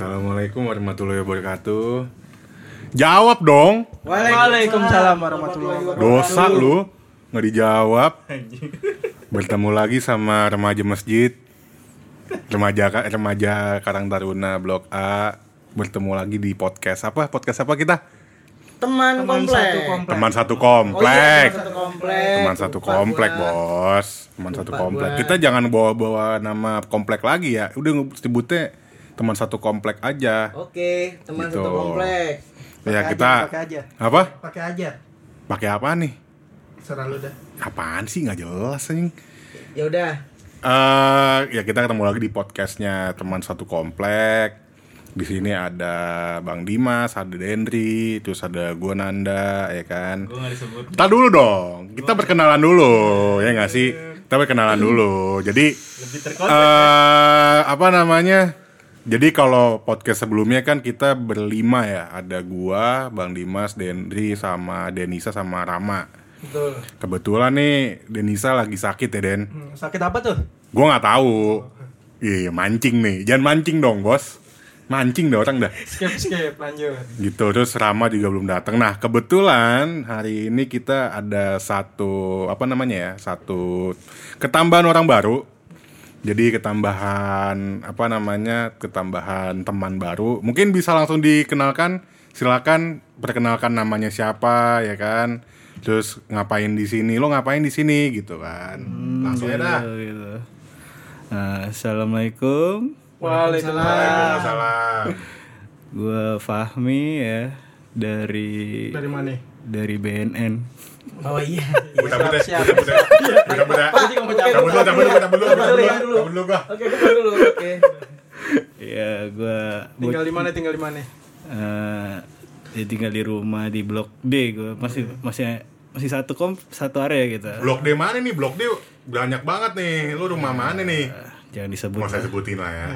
Assalamualaikum warahmatullahi wabarakatuh. Jawab dong. Waalaikumsalam warahmatullahi wabarakatuh. Dosa lu nggak dijawab. Bertemu lagi sama remaja masjid. Remaja remaja Karang Taruna Blok A. Bertemu lagi di podcast apa? Podcast apa kita? Teman komplek. Teman satu Oh komplek. iya, teman satu komplek. Teman satu komplek. Bos. Teman satu komplek. gua. Kita jangan bawa-bawa nama komplek lagi ya. Udah sebutnya teman satu komplek aja. Oke, teman Gitu. satu komplek. Ya Pakai kita aja, pakai aja. apa? Pakai aja. Pakai apa nih? Serah lu dah. Apaan sih nggak jelas anjing. Ya udah. Eh ya kita ketemu lagi di podcastnya teman satu komplek. Di sini ada Bang Dimas, ada Dendri, terus ada gua Nanda, ya kan. Gue gak disebut Kita dulu dong, kita berkenalan dulu, ya nggak sih? Kita berkenalan dulu. Jadi Lebih eh apa namanya? Jadi kalau podcast sebelumnya kan kita berlima ya, ada gua, Bang Dimas, Dendri, sama Denisa sama Rama. Betul. Kebetulan nih Denisa lagi sakit ya Den. Hmm, sakit apa tuh? Gue nggak tahu. Iya mancing nih, jangan mancing dong bos. Mancing deh orang dah. Skip skip lanjut. Gitu terus Rama juga belum datang. Nah kebetulan hari ini kita ada satu apa namanya ya satu ketambahan orang baru. Jadi ketambahan apa namanya ketambahan teman baru. Mungkin bisa langsung dikenalkan. Silakan perkenalkan namanya siapa ya kan. Terus ngapain di sini? Lo ngapain di sini gitu kan? Langsung aja dah. gitu, gitu. Nah, Assalamualaikum Waalaikumsalam. Waalaikumsalam. Gue Fahmi ya Dari Dari mana? Dari BNN Oh iya. Buta, Siap, buta buta, buta buta. Tadi kamu Oke, Cabut dulu, cabut dulu, cabut dulu, cabut dulu, Cabut dulu. gua. Oke, buka dulu. Oke. Ya gue Tinggal di mana? Tinggal di mana? eh, ya tinggal di rumah di Blok D gue masih masih masih satu kom satu area gitu Blok D mana nih? Blok D banyak banget nih. Lu rumah mana nih? Jangan disebut Mau saya lah. sebutin lah ya.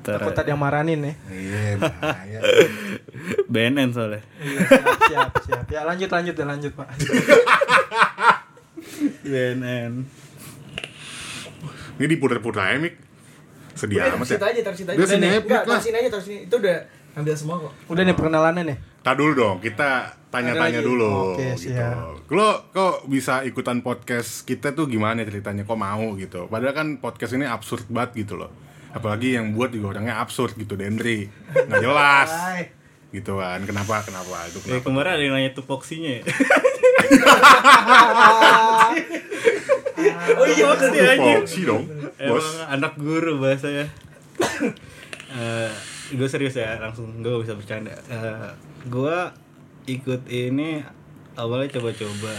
Ntar, Takut tadi yang maranin ya. Iya, bahaya. BNN soalnya Iya, siap, siap, siap. Ya lanjut lanjut ya lanjut pak. BNN Ini diputer-puter aja, Mik. Sedih amat taruh situ ya. aja, taruh situ aja. Udah, sini aja, taruh sini. Itu udah ambil semua kok. Udah nih perkenalannya nih. Tak dulu dong, kita tanya-tanya dulu. Oke, gitu. siap. Lo kok bisa ikutan podcast kita tuh gimana ceritanya? Kok mau gitu? Padahal kan podcast ini absurd banget gitu loh. Apalagi yang buat juga orangnya absurd gitu, Dendri. Nggak jelas. Gitu kan. Kenapa? Kenapa? Itu Ya kenapa? kemarin ada yang nanya tupoksinya ya Oh iya, Tupoksi anjing Foxy dong, bos. Emang anak guru bahasanya Eh, Gue serius ya langsung gue bisa bercanda Eh, Gue ikut ini awalnya coba-coba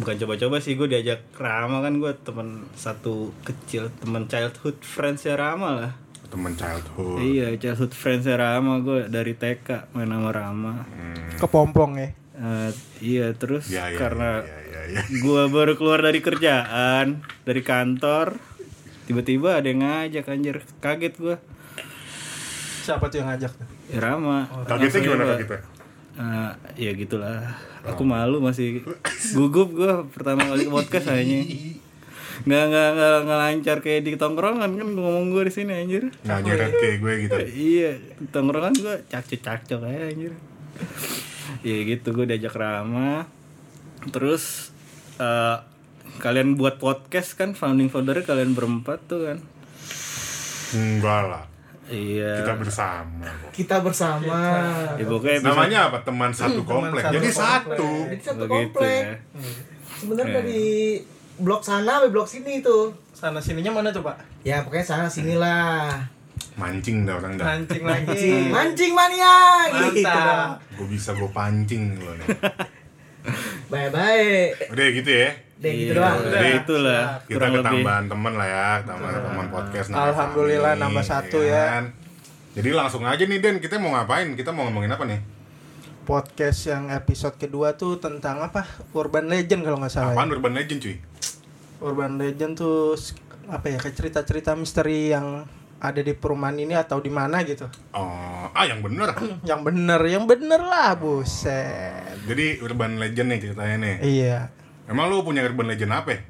Bukan coba-coba sih gue diajak Rama kan gue teman satu kecil teman childhood friends ya Rama lah Temen childhood. Iya childhood friends ya Rama gue dari TK main sama Rama Kepompong ya. Eh, Iya terus Ya, ya, karena ya, ya, ya. gua baru keluar dari kerjaan dari kantor tiba-tiba ada yang ngajak anjir kaget gua Siapa tuh yang ngajak tuh? ya Rama Kagetnya Langsung gimana ya, kagetnya? Eh, ya gitulah aku malu masih gugup gua pertama kali ke podcast aja nggak nggak nggak nggak lancar kayak di tongkrongan kan ngomong gua di sini anjir Nggak nyeret kayak gue gitu. iya tongkrongan gua cakcok cakcok aja anjir ya gitu gua diajak Rama terus eh, kalian buat podcast kan founding founder kalian berempat tuh kan Enggak lah. Iya Kita bersama. Kita bersama. ya, pokoknya Namanya apa? Teman satu komplek. satu Jadi komplek. satu. Jadi satu begitu komplek. ya Sebenarnya Iya. dari blok sana sampai blok sini tuh. Sana sininya mana tuh pak? Ya pokoknya sana sinilah. Mancing dah orang dah. Mancing lagi. Mancing, mania gitu. Mantap. Gue bisa gue pancing lo nih. Bye-bye. Udah gitu ya. Deh gitu Iya, doang. udah itulah Kita kurang lebih ketambahan teman lah ya, tambahan teman podcast. Alhamdulillah, Fahmi, nambah satu ya. kan? Jadi langsung aja nih Den, kita mau ngapain? Kita mau ngomongin apa nih? Podcast yang episode kedua tuh tentang apa? Urban Legend kalau nggak salah. ya. Apaan Urban Legend cuy? Urban Legend tuh apa ya kayak cerita-cerita misteri yang ada di perumahan ini atau di mana gitu. Oh, ah yang bener. Yang bener, yang bener lah, buset. Jadi Urban Legend nih ceritanya nih. Iya. Emang lu punya Urban Legend apa? ya?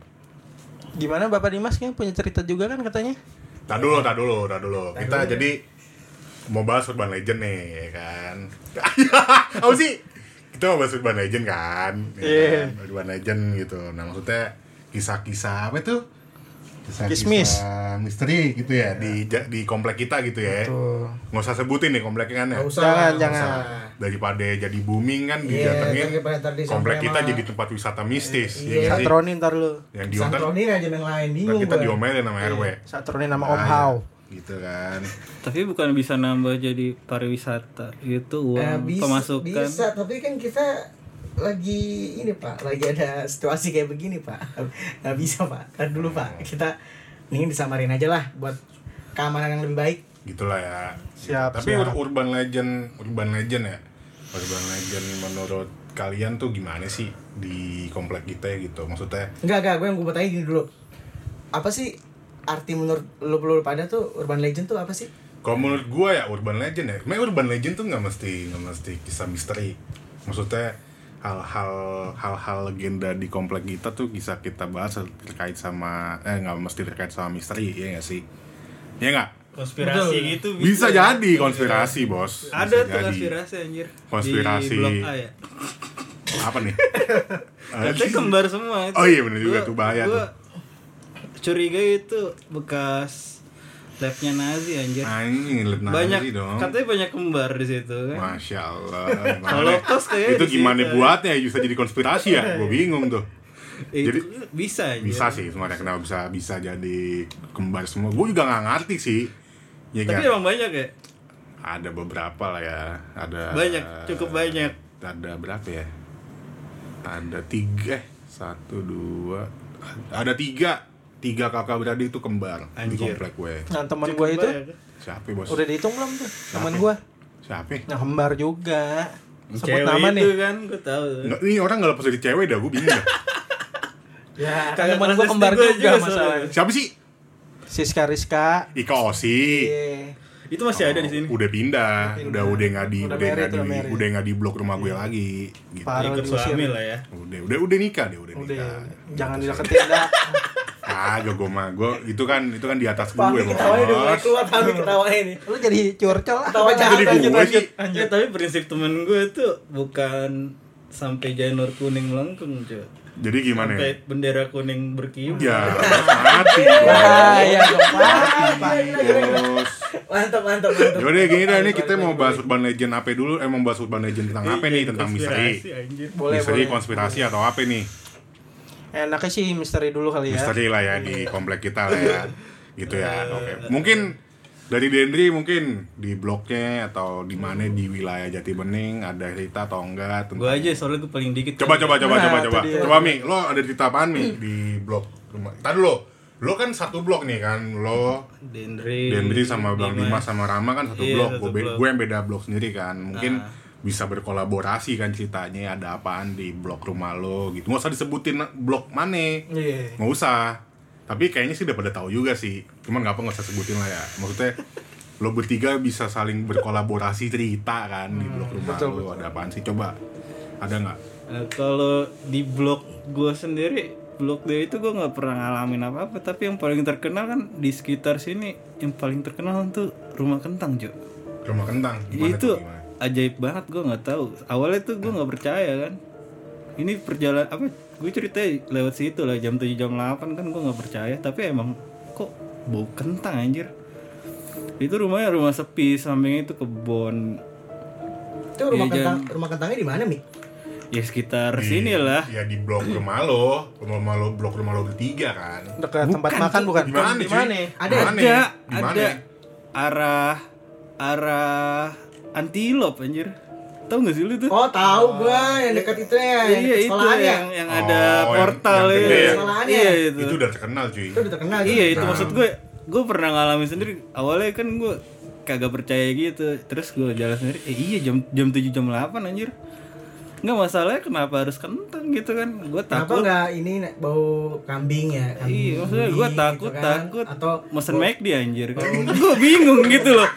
Gimana Bapak Dimas kan punya cerita juga kan katanya? Tak dulu, tak dulu, tak dulu. Kita jadi mau bahas Urban Legend nih, ya kan? Apa sih? Kita mau bahas Urban Legend kan? ya Iya. kan? Urban Legend gitu. Nah maksudnya kisah-kisah apa tuh? Kismis. Kisah-kisah misteri gitu ya di ja- di komplek kita gitu ya. Nggak usah sebutin nih kompleknya kan ya. Nggak usah. Jangan, jangan. usah. Daripada jadi booming kan Iya, didatengin komplek kita sama- jadi tempat wisata mistis. Iya. ya sih? Satronin ntar lu. Yang diomelin Santronin aja yang lain bingung kita diomelin sama RW. Satronin sama Om Ah, Hao. iya. Gitu kan. Tapi bukan bisa nambah jadi pariwisata itu uang Eh, bisa, pemasukan. bisa, tapi kan kita lagi ini pak, lagi ada situasi kayak begini pak, nggak bisa pak. Kan dulu pak, kita mending disamarin aja lah buat keamanan yang lebih baik. gitulah ya. Siap, Tapi siap. ur- urban legend, urban legend ya. Urban legend menurut kalian tuh gimana sih di komplek kita ya gitu? Maksudnya Enggak, enggak, gue yang gue mau tanya gini dulu. Apa sih arti menurut lu, lu pada tuh urban legend tuh apa sih? kalau menurut gua ya urban legend ya. Memang urban legend tuh nggak mesti nggak mesti kisah misteri. Maksudnya hal-hal hal-hal legenda di komplek kita tuh bisa kita bahas terkait sama eh nggak mesti terkait sama misteri ya nggak sih? Ya nggak? konspirasi Betul. gitu Bisa jadi konspirasi bos. Bisa Ada tuh jadi. konspirasi anjir. Konspirasi. Di blok A ya. Apa nih? Katanya kembar semua itu. Oh iya, bener juga Gua- tuh, bahaya gua Curiga itu bekas labnya Nazi anjir. Anjing liat Nazi banyak dong. katanya banyak kembar di situ kan. Masya Allah. Holocaust kayak itu gimana situ. buatnya bisa jadi konspirasi ya? Gue bingung tuh. Itu Jadi bisa anjir. bisa sih semuanya kenapa bisa bisa jadi kembar semua. Gue juga nggak ngerti sih. Ya Tapi kan? emang banyak ya. ada beberapa lah ya. Ada Banyak, cukup banyak. Ada berapa ya? Ada tiga, eh satu dua, ada tiga, tiga kakak beradik itu kembar di Anjir. komplek gue. Nah teman gue itu banyak. Siapa bos? udah dihitung belum tuh teman gue. Siapa? Nah kembar juga. Sebut Cewek nama itu nih. kan gue tahu. Nggak, ini orang nggak lepas dari cewek dah, gue bingung. Ya, Kagak teman gue kembar juga juga masalahnya. Siapa sih? Siska Rizka. Ika Osi. Iya. Itu masih ada di sini. Udah pindah, Udah udah nggak di Udah nggak di udah nggak di blok rumah gue lagi. Gitu. Parah. Suami lah ya. Udah udah udah nikah deh, udah Udah, nikah. jangan Gitu dideketin dah. Kagak gue mah, gue itu kan itu kan di atas gue Pami ketawanya udah mulai bos. keluar, Pami ketawanya nih. Lu jadi curcol lah. Ketawa Jadi gue sih. Ya, tapi prinsip temen gue tuh bukan sampai janur kuning melengkung cuy. Jadi gimana Sampai ya? bendera kuning berkibar. Ya, mati. Dong, Pak. Bos. Mantap, mantap, mantap. Yaudah gini dah nih kita mau bahas urban legend apa dulu? Eh mau bahas urban legend tentang apa nih? Tentang misteri. Konspirasi, anjir. Boleh, Misteri, konspirasi atau apa nih? Enaknya sih misteri dulu kali ya. misteri lah ya di komplek kita lah ya. Gitu ya. Oke. Mungkin dari Dendri mungkin di bloknya atau di mana di wilayah Jati Bening ada cerita atau enggak tentang aja soalnya gue paling dikit. coba coba coba Nah, coba coba. dia. coba mi. Lo ada cerita apaan mi di blok rumah? Tadi lo lo kan satu blok nih kan. Lo Dendri. Dendri sama Bang Dimas. Sama Rama kan satu Iya, blok. gue gue yang beda blok sendiri kan. Mungkin Ah. Bisa berkolaborasi kan ceritanya ada apaan di blok rumah lo gitu. Nggak usah disebutin blok mana. Iya. nggak usah. Tapi kayaknya sih udah pada tahu juga sih. Cuman nggak apa nggak usah sebutin lah ya. Maksudnya lo bertiga bisa saling berkolaborasi cerita kan di blok rumah betul, lo. ada apaan sih? Coba ada nggak? Eh, kalau di blok gue sendiri blok D itu gue nggak pernah ngalamin apa apa tapi yang paling terkenal kan di sekitar sini yang paling terkenal tuh rumah kentang Jo rumah kentang gimana itu tuh, gimana? Ajaib banget gue nggak tahu awalnya tuh gue nggak percaya kan ini perjalanan apa gue cerita lewat situ lah jam 7 jam 8 kan gue nggak percaya tapi emang kok bau kentang anjir itu rumahnya rumah sepi sampingnya itu kebon Itu rumah Iya, kentang, jangan- rumah kentangnya di mana, Mi? ya sekitar Di- sini lah ya di blok rumah lo rumah rumah lo blok rumah lo bertiga kan Dekat tempat makan bukan? di mana Di cuy? mana? Ada, Di mana? ada Di mana? ada arah arah antilop anjir. Tahu gak sih lu tuh? Oh, tahu gua yang dekat itu ya, yang iya itu ya. yang yang Oh, ada yang- portal yang iya. ya? Sekolahannya. iya itu. Itu udah terkenal cuy. Itu udah terkenal iya itu maksud gue gue pernah ngalamin sendiri. Awalnya kan gue kagak percaya gitu. Terus gue jalan sendiri eh iya jam jam 7 jam 8 anjir nggak masalahnya kenapa harus kentang gitu kan gue Kenapa takut enggak ini bau kambing ya? Kambing Iya, maksudnya gue takut, gitu kan. takut Atau mesen McD anjir kan. gue bingung gitu loh.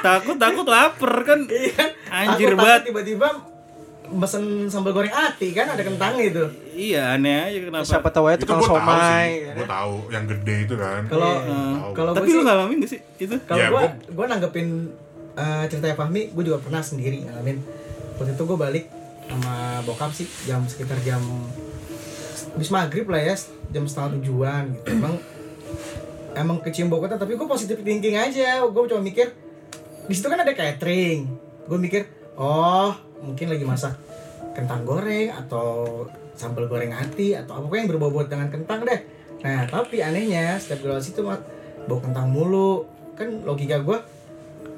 takut, takut lapar kan. Iya? Anjir Takut- banget. tiba-tiba mesen sambal goreng ati kan ada kentangnya itu. Iya aneh aja kenapa. Siapa tahu ya Itu tukang somai. ya Gue kan? tahu yang gede itu kan. Kalau Tahu. kalau Tapi lu ngalamin gak sih itu? kalau Ya, gue gua- gue nanggepin eh, ceritanya Fahmi, gue juga pernah sendiri ngalamin. Waktu itu gue balik sama bokap sih jam sekitar jam habis maghrib lah ya jam setengah tujuan gitu. Emang emang kecium bau kota tapi gue positif thinking aja. Gue cuma mikir di situ kan ada catering. Gue mikir oh mungkin lagi masak kentang goreng atau sambal goreng hati atau apa yang berbau dengan kentang deh. Nah tapi anehnya setiap gue situ bau kentang mulu. Kan logika gue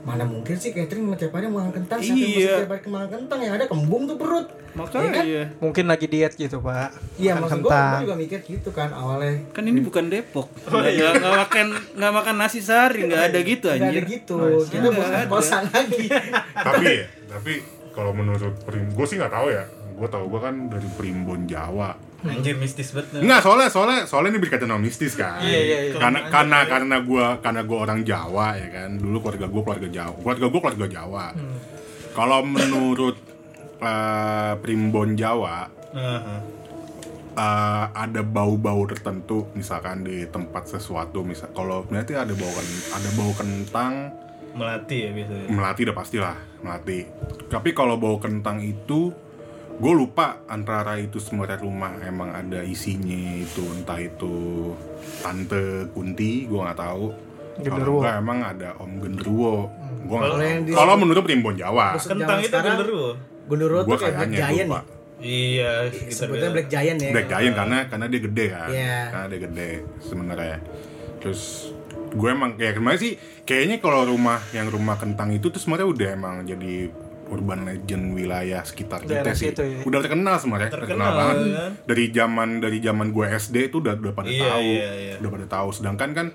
mana mungkin sih catering tiap hari makan kentang Iya. tiap hari makan kentang yang ada kembung tuh perut Makanya Ya kan? iya. Mungkin lagi diet gitu, Pak. Iya Makan maksud gue, kentang. juga mikir gitu kan awalnya Kan ini bukan Depok. Nggak, nggak, nggak makan nggak makan nasi sari, nggak ada gitu Nggak ada anjir. gitu Nggak kita bosan ada. bosan lagi tapi ya, tapi kalau menurut Prim, gue sih nggak tahu ya. Gue tahu gue kan dari Primbon Jawa. Anjir mistis banget. Enggak, soalnya soalnya soalnya ini berkaitan sama mistis kan. Iya, iya, iya. Karena karena karena gue karena gue orang Jawa ya kan. Dulu keluarga gue keluarga Jawa. Keluarga gue keluarga Jawa. Kalau menurut eh, Primbon Jawa Aha. eh, ada bau-bau tertentu misalkan di tempat sesuatu misal kalau berarti ada bau ken- ada bau kentang Melati ya biasanya. melati udah pastilah melati tapi kalau bau kentang itu gue lupa antara itu sebenarnya rumah emang ada isinya itu entah itu tante kunti gue nggak tahu. Kalau Genderuwo. enggak emang ada om genderuwo. Gue nggak Kalau yang tahu di- kalau menurut primbon jawa. Kentang itu genderuwo. Gue tuh kayak Black Giant lupa. Nih Iya, beda. Black Giant ya? Black Giant karena karena dia gede kan? Iya. karena dia gede sebenarnya. Terus gue emang kayak kemarin sih kayaknya kalau rumah yang rumah kentang itu tuh sebenarnya udah emang jadi urban legend wilayah sekitar kita Daerah sih situ ya. udah terkenal sebenarnya Terkenal, banget kan? dari zaman dari zaman gue SD itu udah udah pada Iya, tahu iya, iya. udah pada tahu sedangkan kan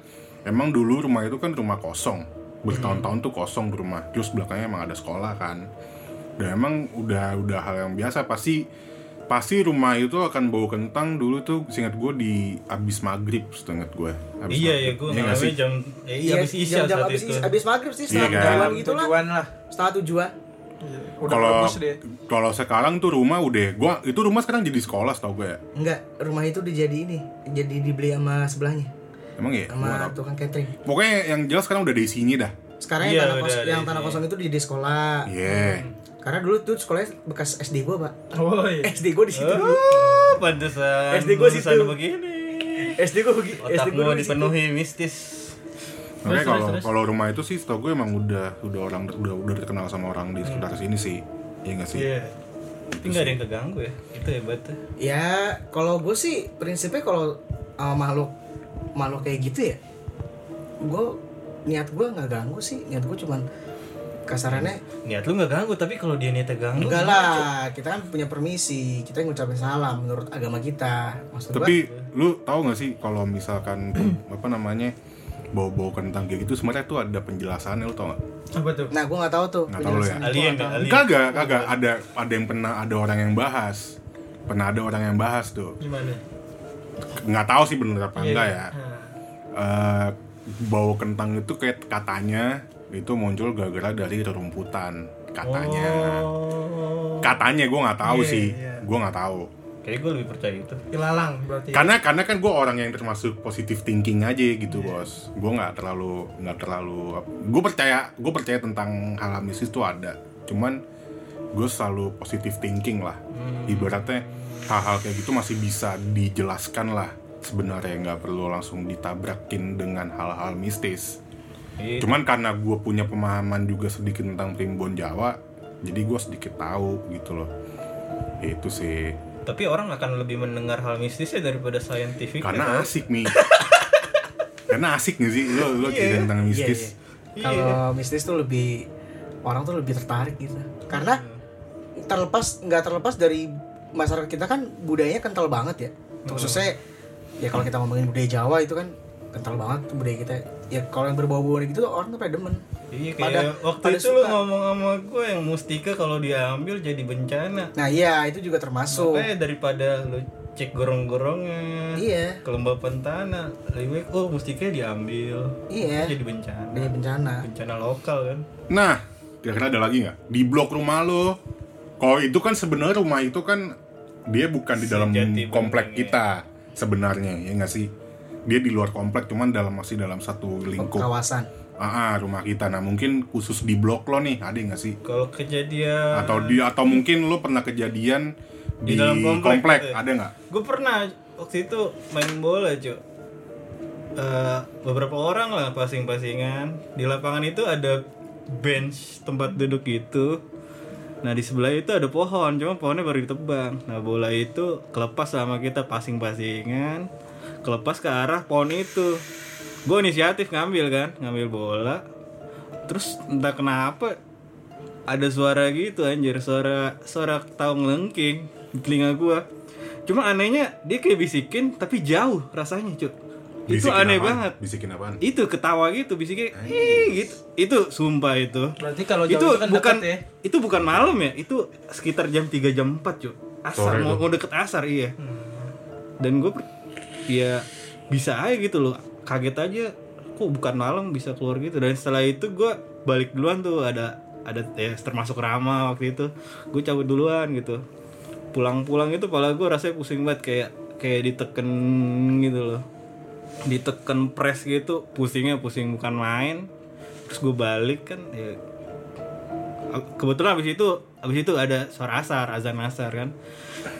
emang dulu rumah itu kan rumah kosong bertahun-tahun tuh kosong tuh rumah terus belakangnya emang ada sekolah kan dan emang udah udah hal yang biasa pasti pasti rumah itu akan bau kentang dulu tuh seingat gue di abis maghrib seingat gue abis Iya ya, maghrib. gue Iya nggak ngalamin sih? jam eh, iya habis isya jam-jam saat abis, itu. is- abis maghrib sih Iya setengah kan? tujuan gitu lah Tujuan lah. setengah tujuan kalau bagus deh. kalau sekarang tuh rumah udah gua itu rumah sekarang jadi sekolah tau gue ya? Enggak rumah itu udah jadi ini jadi dibeli sama sebelahnya. Emang ya sama tukang catering. Pokoknya yang jelas sekarang udah ada isinya dah. Sekarang Iya, yang tanah kosong yang tanah kosong itu jadi sekolah. Iya. Karena dulu tuh sekolahnya bekas SD gua pak. Woi. SD gua di situ. Dulu Oh, pantesan. SD gua lulusan situ. begini. SD gua begitu SD gua di dipenuhi mistis. Makanya Terus, kalau kalau rumah itu sih setahu gue emang udah udah orang udah udah terkenal sama orang di sekitar sini sih. Iya nggak sih? Iya. Tapi nggak ada yang keganggu ya. Itu hebat tuh. Ya, kalau gue sih prinsipnya kalau sama makhluk makhluk kayak gitu ya, gue niat gue nggak ganggu sih, niat gue cuman kasarannya Niat lu nggak ganggu, tapi kalau dia niatnya ganggu. enggak lah, kita kan punya permisi, kita yang ngucapin salam menurut agama kita. Maksud gua, Tapi lu tahu nggak sih kalau misalkan apa namanya bau-bau kentang kayak gitu sebenarnya tuh ada penjelasannya lu tau nggak? Apa tuh? nah gue nggak tahu tuh. Nggak tahu lu ya? Alien kan, alien. Kagak, kagak ada ada yang pernah ada orang yang bahas. Pernah ada orang yang bahas tuh. Gimana? Nggak tahu sih bener apa enggak Iya. ya. Eh, bau kentang itu kayak katanya itu muncul gara-gara dari rerumputan katanya. Oh. Katanya gue nggak tahu Iya, sih, iya. gue nggak tahu. Kayak gue lebih percaya itu. Ilalang berarti. Karena karena kan gue orang yang termasuk positive thinking aja gitu bos. Gue nggak terlalu nggak terlalu. Gue percaya gue percaya tentang hal mistis itu ada. Cuman gue selalu positive thinking lah. Ibaratnya hal-hal kayak gitu masih bisa dijelaskan lah. Sebenarnya nggak perlu langsung ditabrakin dengan hal-hal mistis. Iya. Cuman karena gue punya pemahaman juga sedikit tentang primbon Jawa, jadi gue sedikit tahu gitu loh. Itu sih. Tapi orang akan lebih mendengar hal mistisnya daripada scientific. Karena ya, asik nih. Karena asik gak sih lo lo cerita tentang Iya, mistis. iya. Kalau mistis tuh lebih orang tuh lebih tertarik gitu. Karena terlepas nggak terlepas dari masyarakat kita kan budayanya kental banget ya. Khususnya ya kalau kita ngomongin budaya Jawa itu kan kental banget tuh budaya kita. Ya kalau yang berbau-bau gitu orang tuh pada demen. Iya kayak Pada- waktu pada itu lu suka. ngomong sama gue yang mustika kalau diambil jadi bencana. Nah iya itu juga termasuk. Makanya daripada lu cek gorong-gorongnya, Iya. kelembapan tanah, lebih baik oh mustika diambil. Iya. Itu jadi bencana. Budaya bencana. Bencana lokal kan. Nah, kira-kira ada lagi nggak di blok rumah lo? Kalau itu kan sebenarnya rumah itu kan dia bukan di dalam Sejati komplek benernya. kita sebenarnya ya nggak sih? Dia di luar komplek cuman dalam masih dalam satu lingkup kawasan ah, ah, rumah kita. Nah mungkin khusus di blok lo nih ada nggak sih? Kalau kejadian Atau di atau mungkin lo pernah kejadian di, Di dalam komplek komplek, gitu ya? ada nggak? gue pernah waktu itu main bola cuy Eh, beberapa orang lah pasing-pasingan di lapangan itu ada bench tempat duduk itu nah di sebelah itu ada pohon cuma pohonnya baru ditebang nah bola itu kelepas sama kita pasing-pasingan kelepas ke arah pohon itu. Gue inisiatif ngambil kan ngambil bola. Terus entah kenapa ada suara gitu anjir suara suara tahu ngelengking di telinga gua. Cuma anehnya dia kayak bisikin tapi jauh rasanya cuy itu Bisikin aneh apaan? banget. Bisikin apaan? itu ketawa gitu bisiknya "Ih," gitu. Itu sumpah itu. Berarti kalau jauh itu, itu kan bukan deket ya? itu bukan malam ya itu sekitar jam 3 jam 4 cuy asar mau, mau deket asar iya. Dan gue ya bisa aja gitu loh. Kaget aja kok bukan malam bisa keluar gitu. Dan setelah itu gue balik duluan tuh ada ada ya termasuk Rama waktu itu. Gue cabut duluan gitu. Pulang-pulang itu pala gue rasanya pusing banget kayak kayak diteken gitu loh. Diteken press gitu pusingnya pusing bukan main. Terus gue balik kan ya kebetulan abis itu abis itu ada suara asar azan asar kan.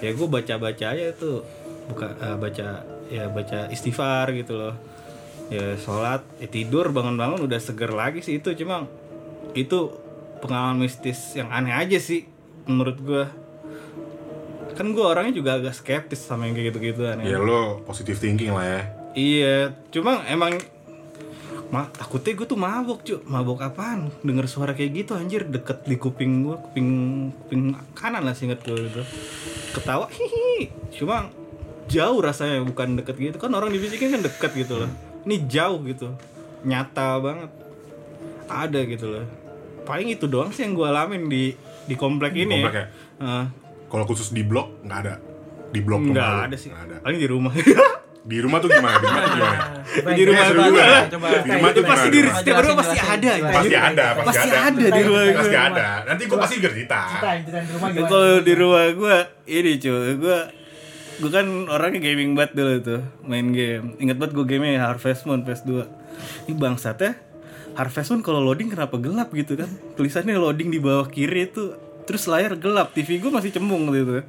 Ya gue baca baca aja tuh buka eh, baca ya baca istighfar gitu loh. Ya sholat ya tidur bangun bangun udah seger lagi sih itu. Cuma itu pengalaman mistis yang aneh aja sih menurut gue kan gue orangnya juga agak skeptis sama yang kayak gitu gituan Ya lo positive thinking lah ya. Iya, cuma emang ma takutnya gue tuh mabok cuy mabok apaan? Denger suara kayak gitu anjir deket di kuping gue kuping kuping kanan lah singkat gue gitu ketawa hihi cuma jauh rasanya bukan deket gitu kan orang dibisikin kan deket gitu loh ini jauh gitu nyata banget ada gitu loh paling itu doang sih yang gue alamin di di komplek ini komplek ya? Heeh. Kalau khusus di blok nggak ada. Di blok nggak ada sih Nggak ada. paling di rumah Di rumah tuh gimana? Di rumah tuh gimana? di rumah seru juga. Coba. Di rumah tuh pasti gimana? di Rumah? setiap rumah pasti ada. Pasti ada, pasti, ada. di rumah gue. Pasti ada. Nanti gue pasti cerita. di gimana Kalau di rumah gue ini cuy, gue gue kan orangnya gaming banget dulu tuh main game. Ingat banget gue game Harvest Moon PS2. Ini bangsatnya Harvest Moon kalau loading kenapa gelap gitu kan? Tulisannya loading di bawah kiri itu terus layar gelap. TV gue masih cembung gitu.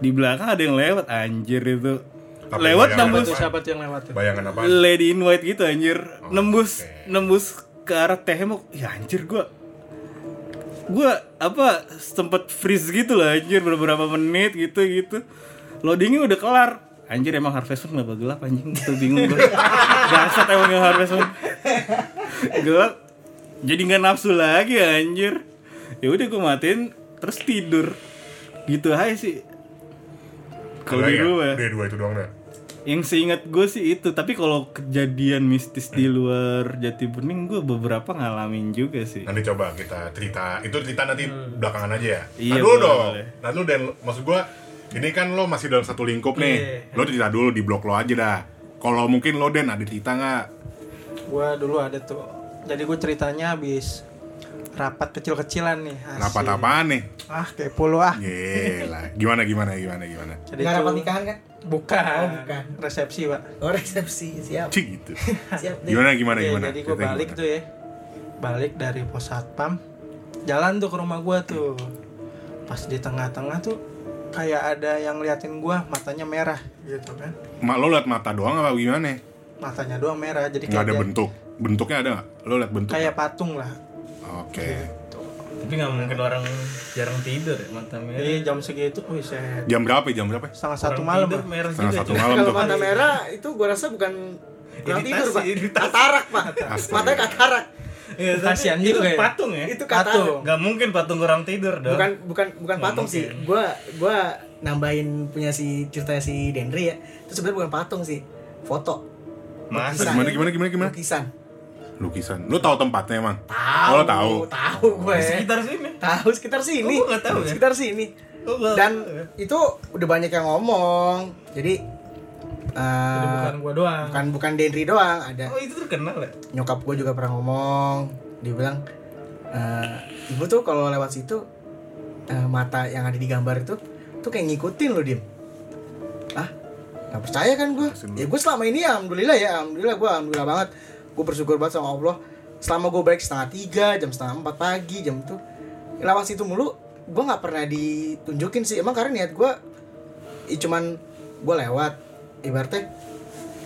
Di belakang ada yang lewat anjir itu. Apa lewat nembus Itu siapa tuh yang lewat tuh? Bayangan apa? Lady in White gitu anjir. nembus oke. nembus ke arah tembok. Ya anjir gua gua apa sempet freeze gitu lah anjir beberapa menit gitu gitu. Loadingnya udah kelar. Anjir emang Harvest Moon kenapa gelap anjing itu bingung gua. Bangsat emang yang Harvest Moon. gelap. Jadi nggak nafsu lagi anjir. Ya udah gua matiin terus tidur. Gitu aja sih. Kalau di ya? rumah. Udah dua itu doang dah. Yang seingat gue sih itu, tapi kalau kejadian mistis di luar Jati Bening gue beberapa ngalamin juga sih. Nanti coba kita cerita. Itu cerita nanti belakangan aja ya. Iya, Nah, dulu boleh, dong. boleh. Nah, lu dan maksud gua ini kan lo masih dalam satu lingkup nih. Iya. Lo cerita dulu di blok lo aja dah. Kalau mungkin lo Den ada cerita nggak? Gua dulu ada tuh. Jadi gue ceritanya habis rapat kecil-kecilan nih. asik. Rapat apaan nih? Ah, kayak puluh ah. Gila. Gimana gimana gimana gimana? Jadi nggak tuh- rapat nikahan kan Bukan. Oh, bukan. Resepsi, Pak. oh resepsi siap Cik gitu. siap deh Gimana gimana Iya, gimana? jadi gue balik gimana? tuh ya. Balik dari pos satpam. Jalan tuh ke rumah gua tuh. Pas di tengah-tengah tuh kayak ada yang liatin gua matanya merah gitu kan. Mak lo liat mata doang apa gimana? Matanya doang merah jadi Nggak ada kayak bentuk. Bentuknya ada nggak? Lo liat bentuk? kayak patung lah. Oke. Tapi nggak mungkin orang jarang tidur ya mata merah. Jadi jam segitu, wih saya Jam berapa? ya? Jam berapa? setengah satu malam tidur merah Setengah juga. satu cuy. malam kalau mata merah itu gua rasa bukan kurang Iritasi, tidur pak iritasi. katarak pak matanya katarak Tapi Kasihan itu juga ya. patung ya. itu Patung. katarak Nggak mungkin patung orang tidur dong. bukan bukan bukan Nggak patung sih mungkin. gua gua nambahin punya si ceritanya si Dendri ya itu sebenarnya bukan patung sih foto Mas, Lukisan. Gimana gimana gimana gimana? lukisan Lukisan. Lo tahu tempatnya emang? tahu Oh, lo tahu. tahu gue di sekitar sini. tahu sekitar sini Oh, gua nggak tahu ya? sekitar sini Oh, dan tahu ya. itu udah banyak yang ngomong jadi eh, Jadi bukan gua doang. bukan bukan Dendri doang ada Oh, itu terkenal ya. nyokap gue juga pernah ngomong dia bilang "Eh, ibu tuh kalau lewat situ eh, mata yang ada di gambar itu tuh kayak ngikutin lo dim. Ah nggak percaya kan gue ya gue selama ini ya alhamdulillah ya alhamdulillah gue alhamdulillah banget. Gue bersyukur banget sama allah. Selama gue balik setengah tiga jam setengah empat pagi jam tuh lewat situ mulu gue nggak pernah ditunjukin sih. Emang karena niat gue ya cuman gue lewat ibaratnya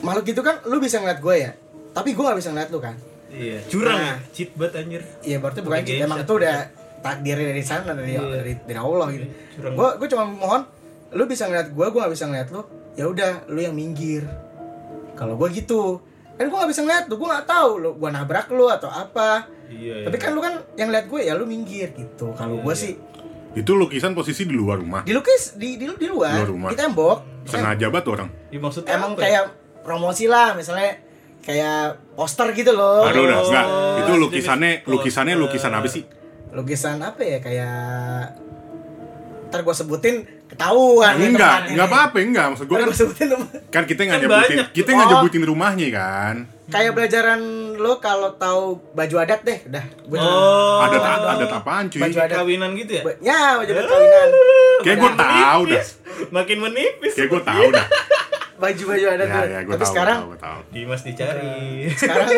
makhluk gitu kan lu bisa ngeliat gue ya tapi gue nggak bisa ngeliat lu kan Iya, curang Nah. ya, cheat banget anjir. Iya berarti bukan game emang set. itu udah takdirnya dari sana dari Iya. dari, dari Allah gitu. Curang. Gue gue cuma mohon lu bisa ngeliat gue, gue gak bisa ngeliat lu. Ya udah, lu yang minggir. Kalau gue gitu, kan gue gak bisa ngeliat lu, gue gak tahu lu gue nabrak lu atau apa. Iya, Tapi iya. kan lu kan yang lihat gue ya lu minggir gitu. Kalau Iya, gue iya. sih Itu lukisan posisi di luar rumah. dilukis di di, di luar, Luar rumah. di tembok. Sengaja banget orang. Ya, maksudnya Emang apa ya? kayak promosi lah, misalnya kayak poster gitu loh. Aduh udah enggak. Itu jenis lukisannya lukisannya lukisan apa sih? lukisan apa ya kayak ntar gue sebutin ketahuan ya Enggak, tempatnya enggak apa-apa, enggak. Maksud gue kan, kan kita nggak Kan nyebutin, banyak. kita nggak Oh. nyebutin rumahnya kan. kayak belajaran lo kalau tahu baju adat deh udah gue Oh. Ada ada apaan cuy? Baju adat. kawinan gitu ya? ya baju adat kawinan Kayak gue tahu dah. Makin menipis. Kayak gue tahu dah. baju baju adat Ya, ya, gue tapi tahu, sekarang gue tahu. Dimas dicari. sekarang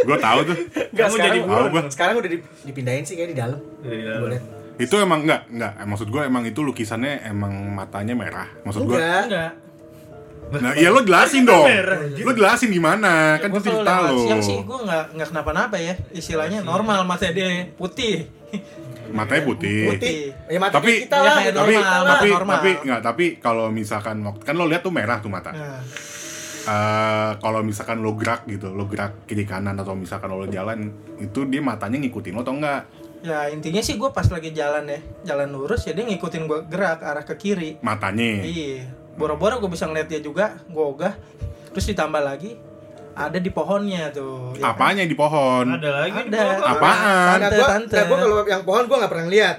Gue tahu tuh. nggak Kamu sekarang jadi. Tahu gua. sekarang udah di- dipindahin sih kayak di dalam Gua liat. Itu emang enggak, enggak. Maksud gue emang itu lukisannya emang matanya merah. Maksud gue. enggak Enggak. Nah, iya lo jelasin dong. merah, Lo jelasin gimana? Kan Gua itu cerita lewat lo. siang sih gue nggak nggak kenapa-napa ya istilahnya normal mata dia putih Matanya putih. putih ya mata Tapi- kita Iya, lah kayak Tapi normal, tapi normal. tapi enggak, tapi kalau misalkan waktu kan lo lihat tuh merah tuh mata. nah, Eh, kalau misalkan lo gerak gitu, lo gerak kiri kanan atau misalkan lo jalan, itu dia matanya ngikutin lo atau enggak? Ya intinya sih gue pas lagi jalan ya jalan lurus ya dia ngikutin gue gerak arah ke kiri Matanya. iya boro-boro gue bisa ngeliat dia juga gue ogah terus ditambah lagi ada di pohonnya tuh ya kan? Apanya di pohon? Ada lagi di Ada. bawah. Apaan? Nah, Tante, gua, tante. nah, gua kalau yang pohon gua nggak pernah lihat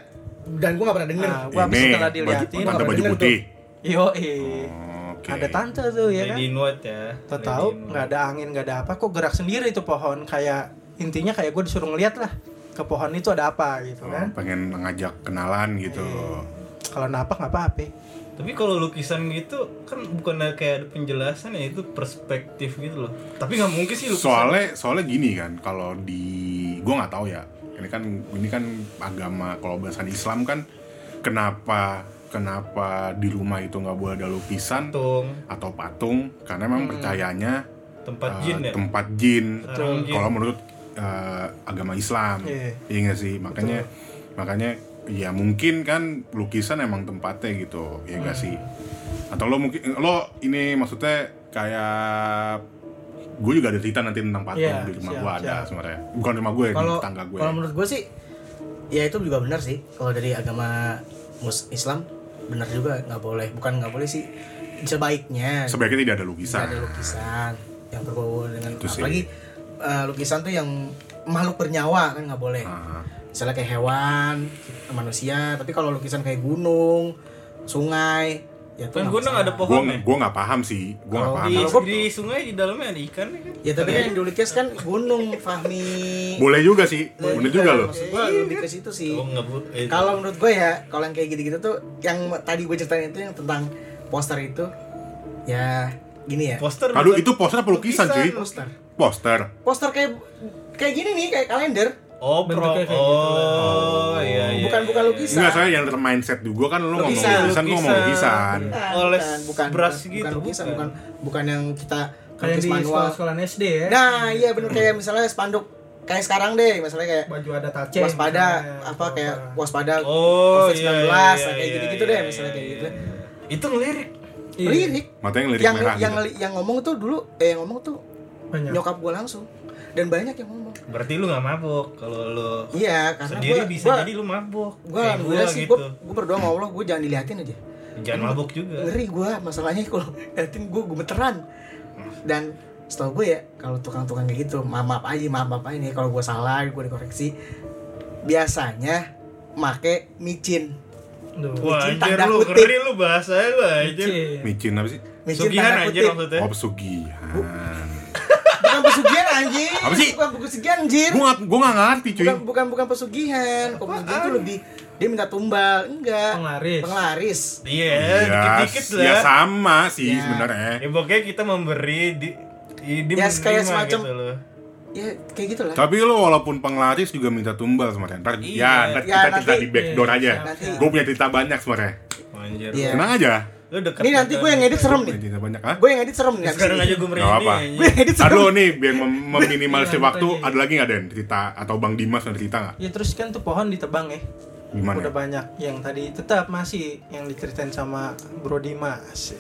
dan gua nggak pernah denger. nah gue habis Ini setelah baju, diliatin tante nggak baju pernah putih. yo Oke. ada tante tuh ya kan Lady in White ya. Tahu White. nggak ada angin nggak ada apa kok gerak sendiri tuh pohon kayak intinya kayak gue disuruh ngeliat lah ke pohon itu ada apa gitu Oh, kan pengen ngajak kenalan gitu. kalau napak nggak apa-apa Tapi kalau lukisan gitu kan bukan kayak ada penjelasan ya itu perspektif gitu loh. Tapi nggak mungkin sih lukisan. Soalnya soalnya gini kan, kalau di gua nggak tahu ya. Ini kan ini kan agama kalau bahasan Islam kan kenapa kenapa di rumah itu nggak boleh ada lukisan patung atau patung karena memang percayanya tempat jin ya. tempat jin. Kalau menurut eh, agama Islam, Iya. iya nggak sih? Makanya makanya ya mungkin kan lukisan emang tempatnya gitu, ya nggak sih? Atau lo mungkin lo ini maksudnya kayak gue juga ada cerita nanti tentang patung Iya, di rumah siap, gue ada siap. sebenarnya bukan rumah gue di Kalau tetangga gue kalau menurut gua sih ya itu juga benar sih kalau dari agama mus Islam benar juga nggak boleh bukan nggak boleh sih sebaiknya sebaiknya tidak ada lukisan Nggak ada lukisan yang berbau dengan Itu sih. Eh, lukisan tuh yang makhluk bernyawa kan nggak boleh. Ah, misalnya kayak hewan manusia tapi kalau lukisan kayak gunung sungai ya tuh Kan gunung masalah. ada gue pohonnya. gue nggak paham sih gue nggak Kalau paham. Di, Kalau gua- di sungai di dalamnya ada ikan ya kan? ya tapi kan yang dilukis kan gunung Fahmi. Boleh juga sih Boleh bener juga. loh. Maksud gua lebih ke situ sih. Oh eh, kalau menurut gue ya kalau yang kayak gitu-gitu tuh yang tadi gue ceritain itu yang tentang poster itu ya gini ya. Poster. aduh itu poster apa lukisan cuy? poster poster poster kayak kayak gini nih kayak kalender Oh pro. Bentuknya kayak Oh iya iya. bukan bukan iya. lukisan Enggak, saya yang mindset juga kan lo ngomong Lukisan, lukisan, ngomong lukisan. Oles bukan, bukan, brush bukan, gitu, bukan lukisan bukan. bukan bukan yang kita kayak di manual sekolah-sekolah SD ya nah iya bener kayak misalnya spanduk kayak sekarang deh misalnya kayak baju ada tace waspada misalnya, apa kayak waspada Oh covid 19 iya, iya, iya, kayak iya, gitu-gitu iya, deh iya, misalnya kayak gitu iya. Itu ngelirik. Iya. lirik Matanya ngelirik yang merah yang gitu. yang ngomong tuh dulu eh yang ngomong tuh banyak nyokap gue langsung dan banyak yang ngomong Berarti lu nggak mabuk kalau lu iya karena sendiri gua, bisa gua, jadi lu mabuk. gue alhamdulillah gua sih gitu. gue gue berdoa sama Allah gue jangan diliatin aja Jangan mabuk juga. ngeri gue masalahnya kalau liatin gue gemeteran dan setahu gue ya kalau tukang-tukang kayak gitu maaf maaf aja maaf maaf aja nih kalau gue salah gue dikoreksi biasanya make micin Duh. Wah Micin anjir lu kutip. keren lu bahasanya lu anjir. Cie. Micin apa sih? micin Sugihan anjir maksudnya. Oh, pesugihan. Bukan pesugihan anjir Apa sih? bukan pesugihan anjir Gue gak, gue gak ngerti cuy. bukan bukan bukan pesugihan kalau pesugihan itu lebih dia minta tumbal enggak Penglaris. penglaris Iya, Iya, dikit-dikit lah. ya sama sih Ya. sebenarnya. Ya pokoknya kita memberi di, di, di Ya, kayak menerima semacam- gitu loh. ya kayak gitulah Tapi lo walaupun penglaris juga minta tumbal sebenarnya. Ntar Iya. ya, ntar Ya, kita cerita nanti- di backdoor aja. nanti. Gue punya cerita banyak sebenarnya. Anjir. Iya. Tenang aja. Lu deket ini nanti gue yang edit serem nih banyak, ah? gue yang edit serem nih Sekarang aja gue merinding apa. gue yang edit serem Aduh nih biar mem- meminimalisir Iya, waktu, ada lagi nggak Den cerita atau Bang Dimas ada cerita nggak? Ya terus kan tuh pohon ditebang ya. Gimana? Udah banyak yang tadi tetap masih yang diceritain sama Bro Dimas.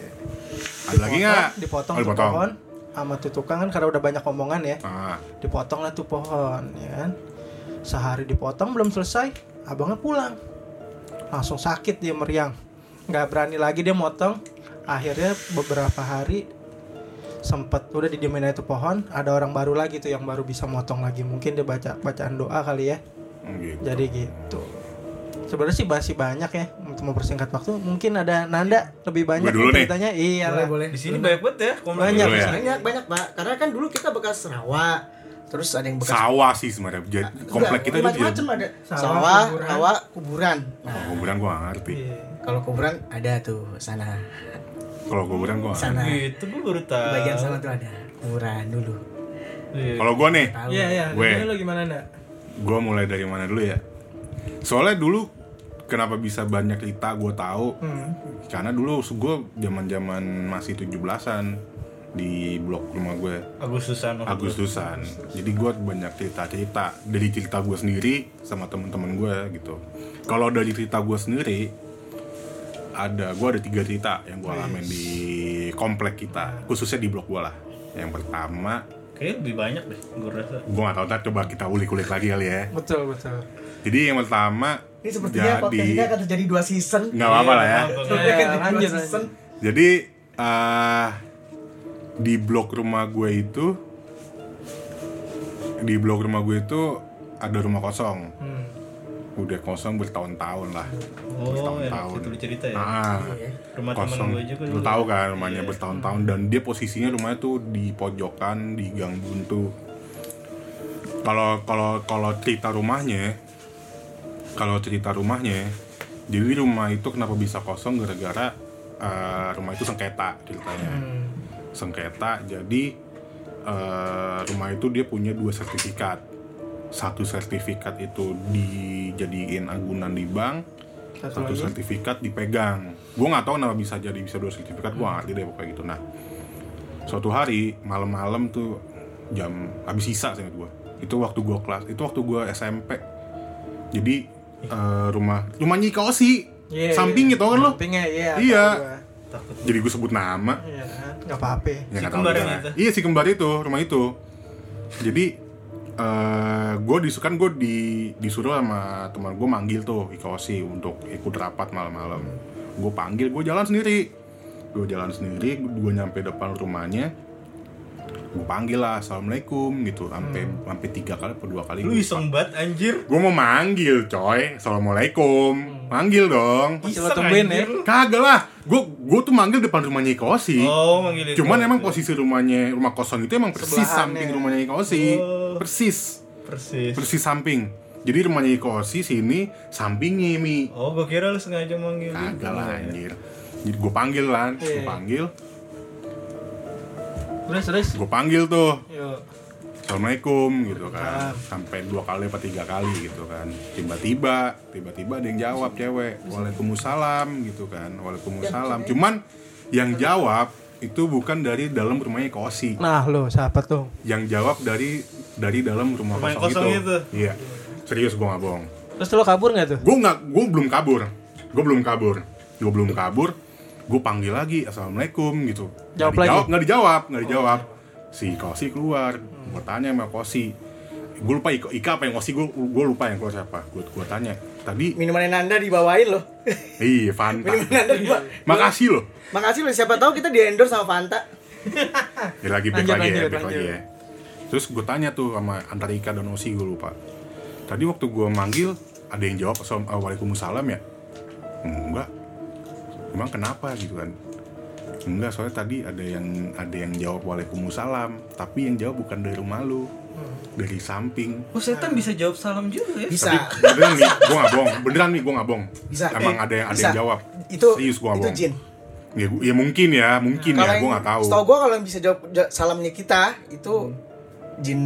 Ada lagi nggak? Dipotong Oh, tuh dipotong. pohon sama tuh tukang kan karena udah banyak omongan ya. Ah, Dipotong lah tuh pohon ya kan. Sehari dipotong belum selesai, abangnya pulang. Langsung sakit dia meriang. Nggak berani lagi dia motong. Akhirnya beberapa hari sempet udah didiemin tuh pohon ada orang baru lagi tuh yang baru bisa motong lagi mungkin dia baca bacaan doa kali ya gitu. jadi gitu sebenarnya sih masih banyak ya untuk mempersingkat waktu mungkin ada Nanda lebih banyak Gue dulu nih. ceritanya iya boleh lah boleh Di sini banyak banget ya komen. Banyak. Ya. banyak banyak pak karena kan dulu kita bekas rawa terus ada yang bekas Sawah sih sebenarnya. Jadi komplek kita itu macam-macam ada Sawah, sawah, kuburan. rawa kuburan nah Oh, kuburan gua nggak ngerti. Iya. kalau kuburan ada tuh sana Kalau kuburan gua nggak ngerti. sana Gitu gue baru di tahu. bagian sana tuh ada kuburan dulu Iya. Kalau gua nih, iya iya Gue. Lo gimana Nanda gua mulai dari mana dulu ya? Soalnya dulu kenapa bisa banyak cerita gua tahu? hmm. Karena dulu gue zaman-zaman masih 17-an di blok rumah gue. Agustusan. Agustusan. Jadi gue banyak cerita-cerita dari cerita gue sendiri sama teman-teman gue gitu. Kalau dari cerita gue sendiri ada gue ada tiga cerita yang gue alamin di komplek kita, khususnya di blok gue lah. Yang pertama, Kayaknya lebih banyak deh, gue rasa. gue gak tahu ntar coba kita ulik-ulik lagi kali ya. betul betul Jadi yang pertama ini sepertinya podcast ini akan terjadi dua season nggak apa-apa lah ya. Apa-apa. Sepertinya akan terjadi lanjut, season Jadi eh di blok rumah gue itu di blok rumah gue itu ada rumah kosong. hmm. Udah kosong bertahun-tahun lah. Oh, yang Bertahun-tahun. itu cerita ya. Ah, Rumah teman kosong. gue juga Lu tahu kan rumahnya Iya. bertahun-tahun dan dia posisinya rumahnya tuh di pojokan di gang buntu. Kalau kalau kalau cerita rumahnya kalau cerita rumahnya jadi rumah itu kenapa bisa kosong gara-gara eh, rumah itu sengketa ceritanya. Hmm. Sengketa jadi eh, rumah itu dia punya dua sertifikat. Satu sertifikat itu dijadiin agunan di bank, satu satu lagi sertifikat dipegang. Gue nggak tahu kenapa bisa jadi bisa dua sertifikat. Gue ngerti deh pokoknya gitu. Nah, suatu hari malam-malam tuh jam habis sisa sih gue. Itu waktu gue kelas, itu waktu gue SMP. Jadi eh, rumah rumah Nyika Osi, Iya, sampingnya tau kan lo? sampingnya iya Iya. Takut. Jadi gue sebut nama. iya kan? apa-apa Ya, Si nggak tahu kembar itu? Iya si kembar itu rumah itu. Jadi eh gue disukan gue di disuruh sama teman gue manggil tuh Ikosi untuk ikut rapat malam-malam. Gue panggil gue jalan sendiri. Gue jalan sendiri, gue nyampe depan rumahnya. Gue panggil lah assalamualaikum gitu, sampai sampai tiga kali atau dua kali. Lu iseng banget anjir. Gue mau manggil coy, assalamualaikum, manggil dong. Masih lo tungguin ya. Kagak lah, gue gue tuh manggil depan rumahnya Ikosi. Oh, manggilin. Cuman emang posisi rumahnya rumah kosong itu emang persis Sebelahannya. samping rumahnya Iko Osi. Oh. Persis, persis. persis samping. Jadi rumahnya Iko Osi sini sampingnya Mi. Oh, gue kira lu sengaja manggil. Kagak lah ya. anjir. Jadi gue panggil kan, gue Iya. panggil, terus terus gue panggil tuh. yuk Assalamualaikum gitu kan. Sampai dua kali apa tiga kali gitu kan. Tiba-tiba, tiba-tiba ada yang jawab cewek. Waalaikumsalam gitu kan. Waalaikumsalam. Cuman yang jawab itu bukan dari dalam rumahnya Iko Osi. nah lo siapa tuh yang jawab dari dari dalam rumah Rumah kosong, kosong itu. itu. Iya. Serius gue nggak bohong. terus lo kabur nggak tuh Gue nggak, gue belum kabur. Gue belum kabur. Gue belum kabur. Gue panggil lagi, assalamualaikum gitu. Jawab nggak dijawab, lagi? nggak dijawab, nggak dijawab. Si Kosi keluar. Gue tanya sama Kosi. Gue lupa Ika, Ika apa yang Kosi gue gue lupa yang keluar siapa. Gue gue tanya. Tadi minuman Nanda dibawain loh iya Fanta. minuman Nanda dibawa Makasih loh. makasih loh siapa tahu kita di endorse sama Fanta Ya lagi back Lanjut, lagi ya, lanjut, back lagi ya. Terus gue tanya tuh sama antara Ika dan Osi gue lupa. Tadi waktu gue manggil ada yang jawab Assalamualaikum Waalaikumsalam ya? Enggak. Emang kenapa gitu kan? Enggak, soalnya tadi ada yang ada yang jawab waalaikumsalam, tapi yang jawab bukan dari rumah lu. Dari samping. Oh setan bisa jawab salam juga ya? Bisa. Tapi beneran nih, gua nggak bohong. Beneran nih, gua nggak bohong. Bisa. Emang Eh, ada yang ada bisa. yang jawab. Itu Serius gua itu bohong. jin. Ya, gua- ya mungkin ya, mungkin ya, yang- gua nggak tahu. Setahu gua kalau yang bisa jawab ja- salamnya kita itu jin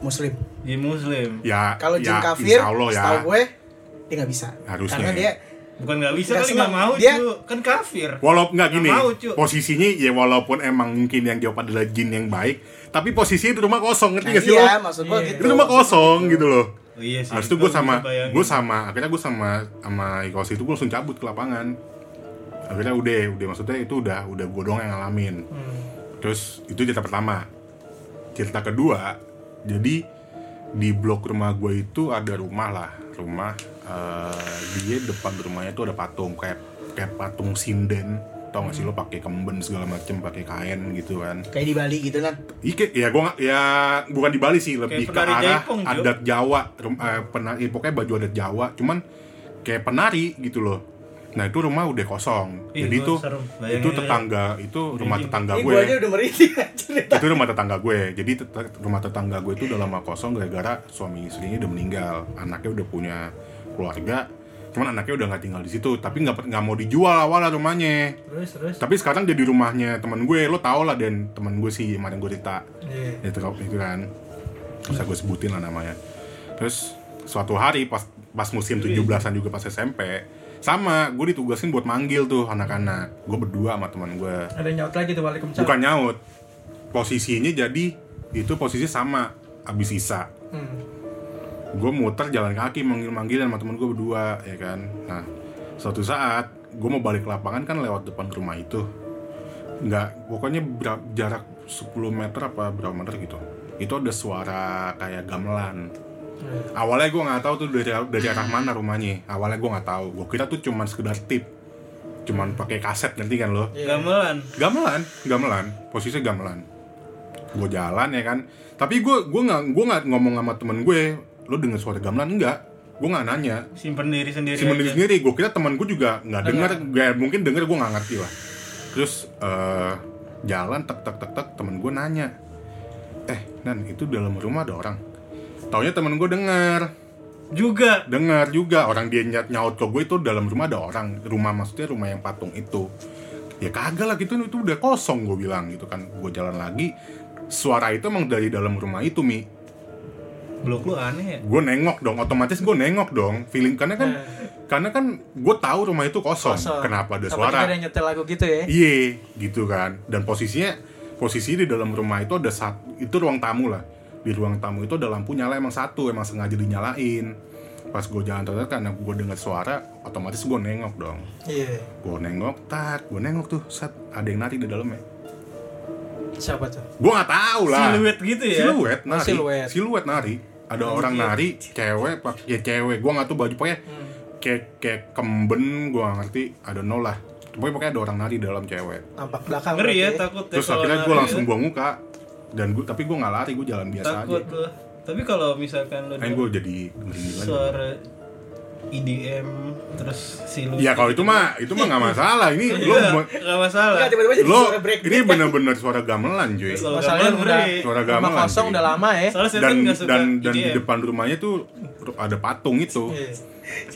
muslim. Di muslim. Ya, Kalau jin ya, kafir, Allah ya. setahu gue dia nggak bisa. Harusnya. Karena dia Bukan nggak bisa Nggak kali nggak mau Dia- cu. Kan kafir. Walaupun nggak gini, mau, Cu. posisinya ya walaupun emang mungkin yang jawab adalah jin yang baik, tapi posisinya di rumah kosong, ngerti nah, gak sih iya, lo? maksud gua Iya. gitu. Di rumah kosong gitu loh. Oh, iya sih. Habis itu gue Gua sama, gue sama, akhirnya gue sama sama Ikos itu gue langsung cabut ke lapangan. Akhirnya udah, udah maksudnya itu udah udah gue doang yang ngalamin. Hmm. Terus itu cerita pertama. Cerita kedua, jadi di blok rumah gue itu ada rumah lah, rumah eh, dia depan rumahnya tuh ada patung kayak kayak patung sinden. Tau gak sih lo pakai kemben segala macem, pakai kain gitu kan? Kayak di Bali gitu kan. Ike, ya gua nggak- ya bukan di Bali sih, lebih ke arah Jaipong, adat Jawa, rum, eh, penari, pokoknya baju adat Jawa, cuman kayak penari gitu loh. Nah itu rumah udah kosong, Ih, jadi itu itu tetangga itu rumah tetangga gue, gue aja udah merinding itu rumah tetangga gue. Jadi tet- rumah tetangga gue itu udah lama kosong gara-gara suami istrinya udah meninggal, anaknya udah punya keluarga, cuman anaknya udah nggak tinggal di situ, tapi nggak nggak mau dijual awalnya rumahnya. Terus terus. Tapi sekarang jadi rumahnya teman gue, lo tau lah dan teman gue sih kemarin gue cerita Iya. itu itu kan bisa gue sebutin lah namanya terus suatu hari pas pas musim 17-an juga pas SMP sama gue ditugasin buat manggil tuh anak-anak gue berdua sama teman gue Ada nyaut lagi tuh Waalaikumsalam. bukan nyaut posisinya jadi itu posisi sama abis sisa Hmm. Gue muter jalan kaki manggil-manggilan sama temen gue berdua ya kan? Nah suatu saat gue mau balik ke lapangan kan lewat depan rumah itu. Nggak pokoknya jarak 10 meter apa berapa meter gitu. Itu ada suara kayak gamelan. Awalnya gue nggak tahu tuh dari dari arah mana rumahnya. Awalnya gue nggak tahu. Gue kira tuh cuman sekedar tip. Cuman pakai kaset ngerti kan lo? Gamelan. gamelan gamelan. Posisinya gamelan. Gue jalan ya kan? Tapi gue gue nggak gue nggak ngomong sama temen gue lo denger suara gamelan? Enggak. Gue nggak nanya. Simpen diri sendiri. si sendiri aja. sendiri. Gue kira temen gue juga nggak denger. Gak mungkin denger gue nggak ngerti lah. Terus eh, jalan tek tek tek tek temen gue nanya. Eh nan itu dalam rumah ada orang? Taunya temen gue denger. Juga. dengar juga. Orang dia nyat nyaut ke gue itu dalam rumah ada orang. Rumah maksudnya rumah yang patung itu. Ya kagak lah gitu. Itu udah kosong gue bilang gitu kan. Gue jalan lagi. Suara itu emang dari dalam rumah itu mi Blok lu aneh ya. gue nengok dong otomatis gue nengok dong feeling karena kan karena kan gue tahu rumah itu kosong, Kosong. kenapa ada Sama suara ada yang nyetel lagu gitu ya. Iya, gitu kan. Dan posisinya posisi di dalam rumah itu ada satu itu ruang tamu lah. Di ruang tamu itu ada lampu nyala emang satu, emang sengaja dinyalain. Pas gue jalan terus karena gue dengar suara, otomatis gue nengok dong. Iya. Gue nengok, tak, gue nengok tuh, set ada yang nari di dalamnya. Siapa tuh? Gue nggak tahu lah. Siluet gitu ya. Siluet nari. Oh, siluet. Siluet nari. Ada orang nari, cewek, pak, ya cewek. Gue nggak tahu baju pokoknya Hmm. kayak kayak kemben, gue ngerti. Ada nol lah. Pokoknya, pokoknya ada orang nari di dalam cewek. Nampak belakang. Ngeri ya berarti takut ya Terus kalau akhirnya gue langsung ya. buang muka dan gue tapi gue nggak lari gue jalan biasa takut aja. lu. Tapi kalau misalkan lu Kan gue jadi suara IDM terus siluet. Iya kalau itu mah itu mah nggak masalah. Ini lo Iya, nggak masalah. Enggak tiba-tiba jadi lo suara break ini bener-bener suara gamelan cuy. Masalahnya gamelan udah. Suara rumah gamelan. kosong cuy. udah lama ya. Dan nggak suka dan dan di depan rumahnya tuh ada patung itu. Iya.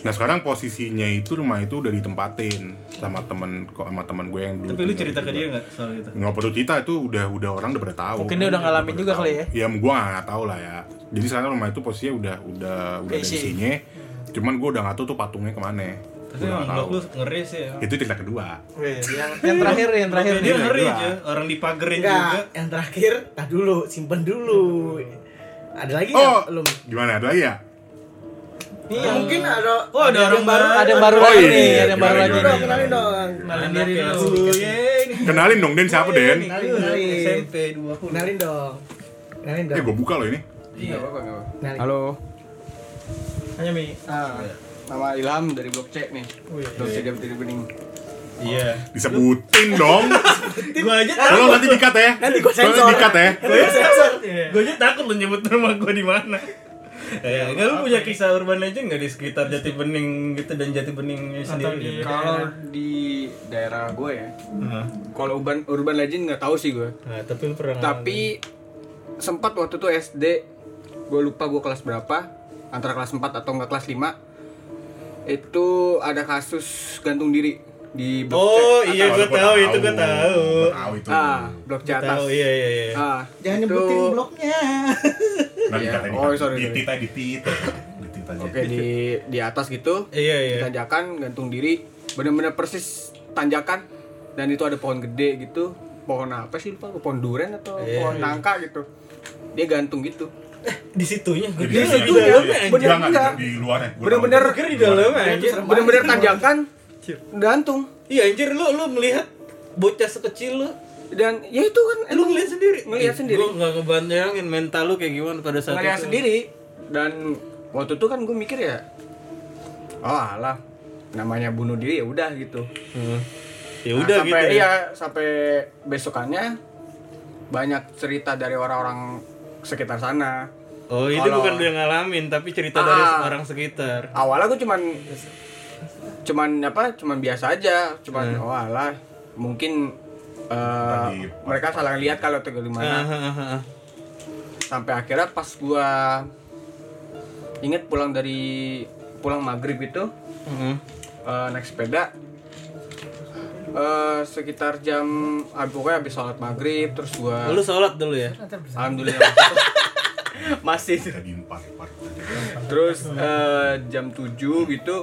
Nah sekarang posisinya itu rumah itu udah ditempatin sama temen kok sama temen gue yang dulu. Tapi lu cerita di ke dia nggak soal itu? Nggak perlu cerita itu udah udah orang udah pada tahu. Mungkin dia udah ngalamin juga tahu. kali ya. Ya gua nggak tahu lah ya. Jadi sekarang rumah itu posisinya udah udah udah ada Keisi. isinya. Cuman gua udah nggak tahu tuh patungnya ke mana. Tapi emang blok tahu. lu ngeri sih ya. Itu cerita kedua. Wih, yang yang terakhir yang terakhir Dia nih. ngeri Kedua. aja. Orang dipagerin juga. Enggak, yang terakhir, tah dulu, simpen dulu. Ada lagi Oh, nggak belum? gimana ada lagi ya? Nih, Ya, mungkin ada Oh, ada orang yang baru. ada yang baru Oh, lagi iya, nih, iya, ada yang baru lagi nih. Kenalin dong. Kenalin diri dulu. Kenalin dong Den siapa Den? Kenalin. SMP 20. Kenalin dong. Kenalin Eh dong. gua buka loh ini. Iya. Kenalin. Halo, Hanya Mi. ah, nama Ilham dari Blok C nih. Blok C Jam Tiri Bening. Iya. Disebutin dong. Gua aja Tolong nanti dikat ya. Nanti gua Tolong sensor. dikat ya. Gua sensor. Gue aja takut lu nyebut rumah gue di mana. Ya, enggak lu punya kisah urban legend enggak di sekitar Jati Bening gitu dan Jati Bening sendiri gitu? Kalau di daerah gue ya, kalau urban urban legend nggak tahu sih gue. nah, tapi lu pernah Tapi sempat waktu itu SD, gue lupa gue kelas berapa, antara kelas 4 atau enggak kelas 5 itu ada kasus gantung diri di blok Oh C iya gue gua tahu itu gue Gua tahu. tahu itu. Ah, blok C atas. tahu iya iya iya. Ah, Jangan itu- nyebutin bloknya. Nanti Iya. Oh, di- sorry, di sorry. tit aja, di tit. Di tit aja. Oke di di atas gitu, Iya di iya. tanjakan gantung diri, bener-bener persis tanjakan dan itu ada pohon gede gitu, pohon apa sih lupa, pohon duren atau Iya, pohon iya. nangka gitu, dia gantung gitu. Di situnya gue Di kira situ di ya, dalamnya iya. anjir. Bener enggak. di luarnya. Gua Bener-bener kira di dalamnya anjir. Bener-bener tanjakan, gantung Iya anjir lu lu melihat bocah sekecil lu dan ya itu kan lu ngeliat sendiri ngeliat sendiri. gue nggak ngebayangin mental lu kayak gimana pada saat ngeliat itu sendiri dan waktu itu kan gue mikir ya, oh alah namanya bunuh diri ya udah gitu. Hmm. ya Nah, udah sampai, gitu ya iya sampai besokannya banyak cerita dari orang-orang sekitar sana oh itu Kalau- bukan lu yang ngalamin tapi cerita dari Ah. orang sekitar awalnya gue cuman cuman apa cuman biasa aja cuman Hmm. oh alah mungkin eh, Tadi pas- mereka salah lihat kalau tegal di mana Ah, ah, ah, ah. sampai akhirnya pas gua inget pulang dari pulang maghrib itu Mhm. eh, naik sepeda eh, sekitar jam ah, pokoknya habis sholat maghrib terus gua lu sholat dulu ya? Alhamdulillah. Masih. Terus eh, jam 7 gitu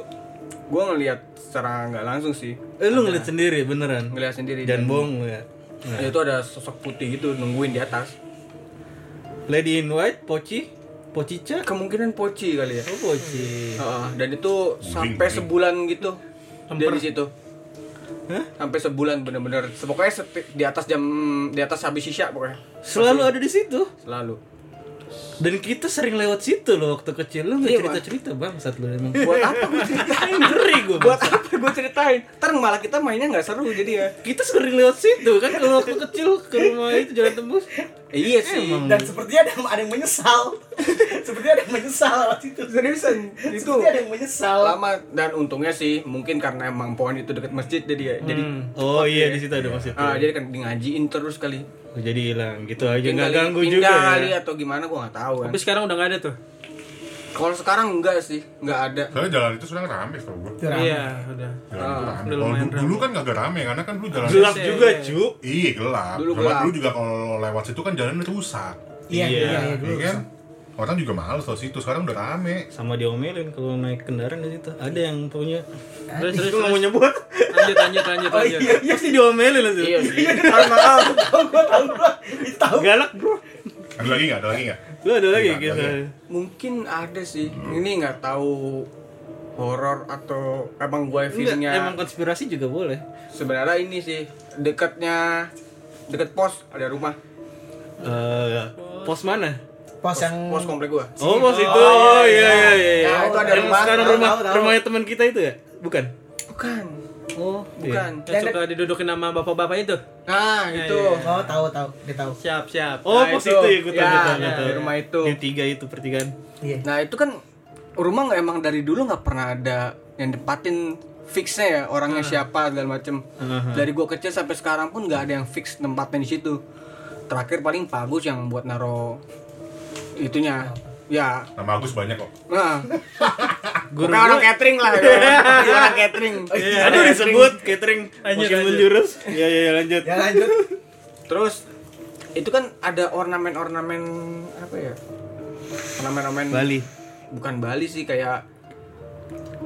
gua ngelihat secara nggak langsung sih. Eh lu ngeliat sendiri beneran? Ngelihat sendiri dan bohong ya? Ya, itu ada sosok putih gitu nungguin di atas. Lady in White Poci Pocica kemungkinan poci kali ya. Oh Poci Heeh, dan itu sampai sebulan gitu. Dia di situ sampai sebulan bener-bener. Pokoknya di atas jam di atas habis sisa pokoknya. Selalu ada di situ? Selalu dan kita sering lewat situ loh waktu kecil. Lu nggak Iya, cerita cerita bang. saat lu emang. Buat apa gue ceritain? Ngeri gue buat apa gue ceritain? Ntar malah kita mainnya nggak seru jadi ya. Kita sering lewat situ kan kalau waktu kecil ke rumah itu jalan tembus. Eh, iya sih Dan sepertinya ada ada yang menyesal. sepertinya ada yang menyesal lewat situ. seriusan? Itu Sepertinya ada yang menyesal. lama dan untungnya sih mungkin karena emang pohon itu dekat masjid jadi ya jadi oh iya di situ ada masjid ah, jadi kan di ngajiin terus kali jadi hilang gitu aja nggak kali ganggu pindah juga kali ya atau gimana gua nggak tahu kan Tapi sekarang udah nggak ada tuh. kalau sekarang enggak sih nggak ada Soalnya jalan itu sekarang rame tau gue. Itu rame. Iya, udah. Jalan itu rame. udah Kalau lumayan du- dulu kan gak rame karena kan dulu jalan gelap juga cu Iya gelap. Dulu gelap. dulu juga kalau lewat situ kan jalan rusak. Iya, Iya. iya, iya, dulu. Iya kan? Orang juga males lewat situ. Sekarang udah rame. sama diomelin kalau naik kendaraan di situ ada yang punya Terus terus mau nyebut Lanjut lanjut lanjut lanjut. pasti diomelin lah tuh iya sih Tahu gua tahu bro. Itu tahu. galak bro Ada lagi nggak? Ada lagi nggak? lu ada lagi ada. mungkin ada sih ini nggak tahu horor atau emang gue Enggak, feelingnya emang konspirasi juga boleh sebenarnya ini sih dekatnya deket pos ada rumah Eh, pos mana Pos yang pos komplek gua oh pos itu oh iya iya iya Ya, itu ada Yang rumah. sekarang rumah tahu, tahu. rumahnya teman kita itu ya bukan bukan oh bukan Yang suka didudukin sama bapak-bapak itu. nah Ya, itu ya, Oh, tahu tahu, dia tahu. Siap siap. oh Nah, pos itu. itu ya gue tahu Ya, tahu, ya, tahu. di rumah itu. di tiga itu pertigaan Iya. nah itu kan rumah nggak emang dari dulu nggak pernah ada yang depatin fixnya ya orangnya siapa segala macem dari gua kecil sampai sekarang pun nggak ada yang fix tempatnya di situ terakhir paling Pak Agus yang buat naro itunya. Ya. Nama Agus banyak kok. nah. Pokoknya orang catering lah ya. orang catering. Aduh disebut catering makin menjurus ya ya ya, lanjut. Ya lanjut. terus itu kan ada ornamen-ornamen apa ya? Ornamen-ornamen Bali. Bukan Bali sih kayak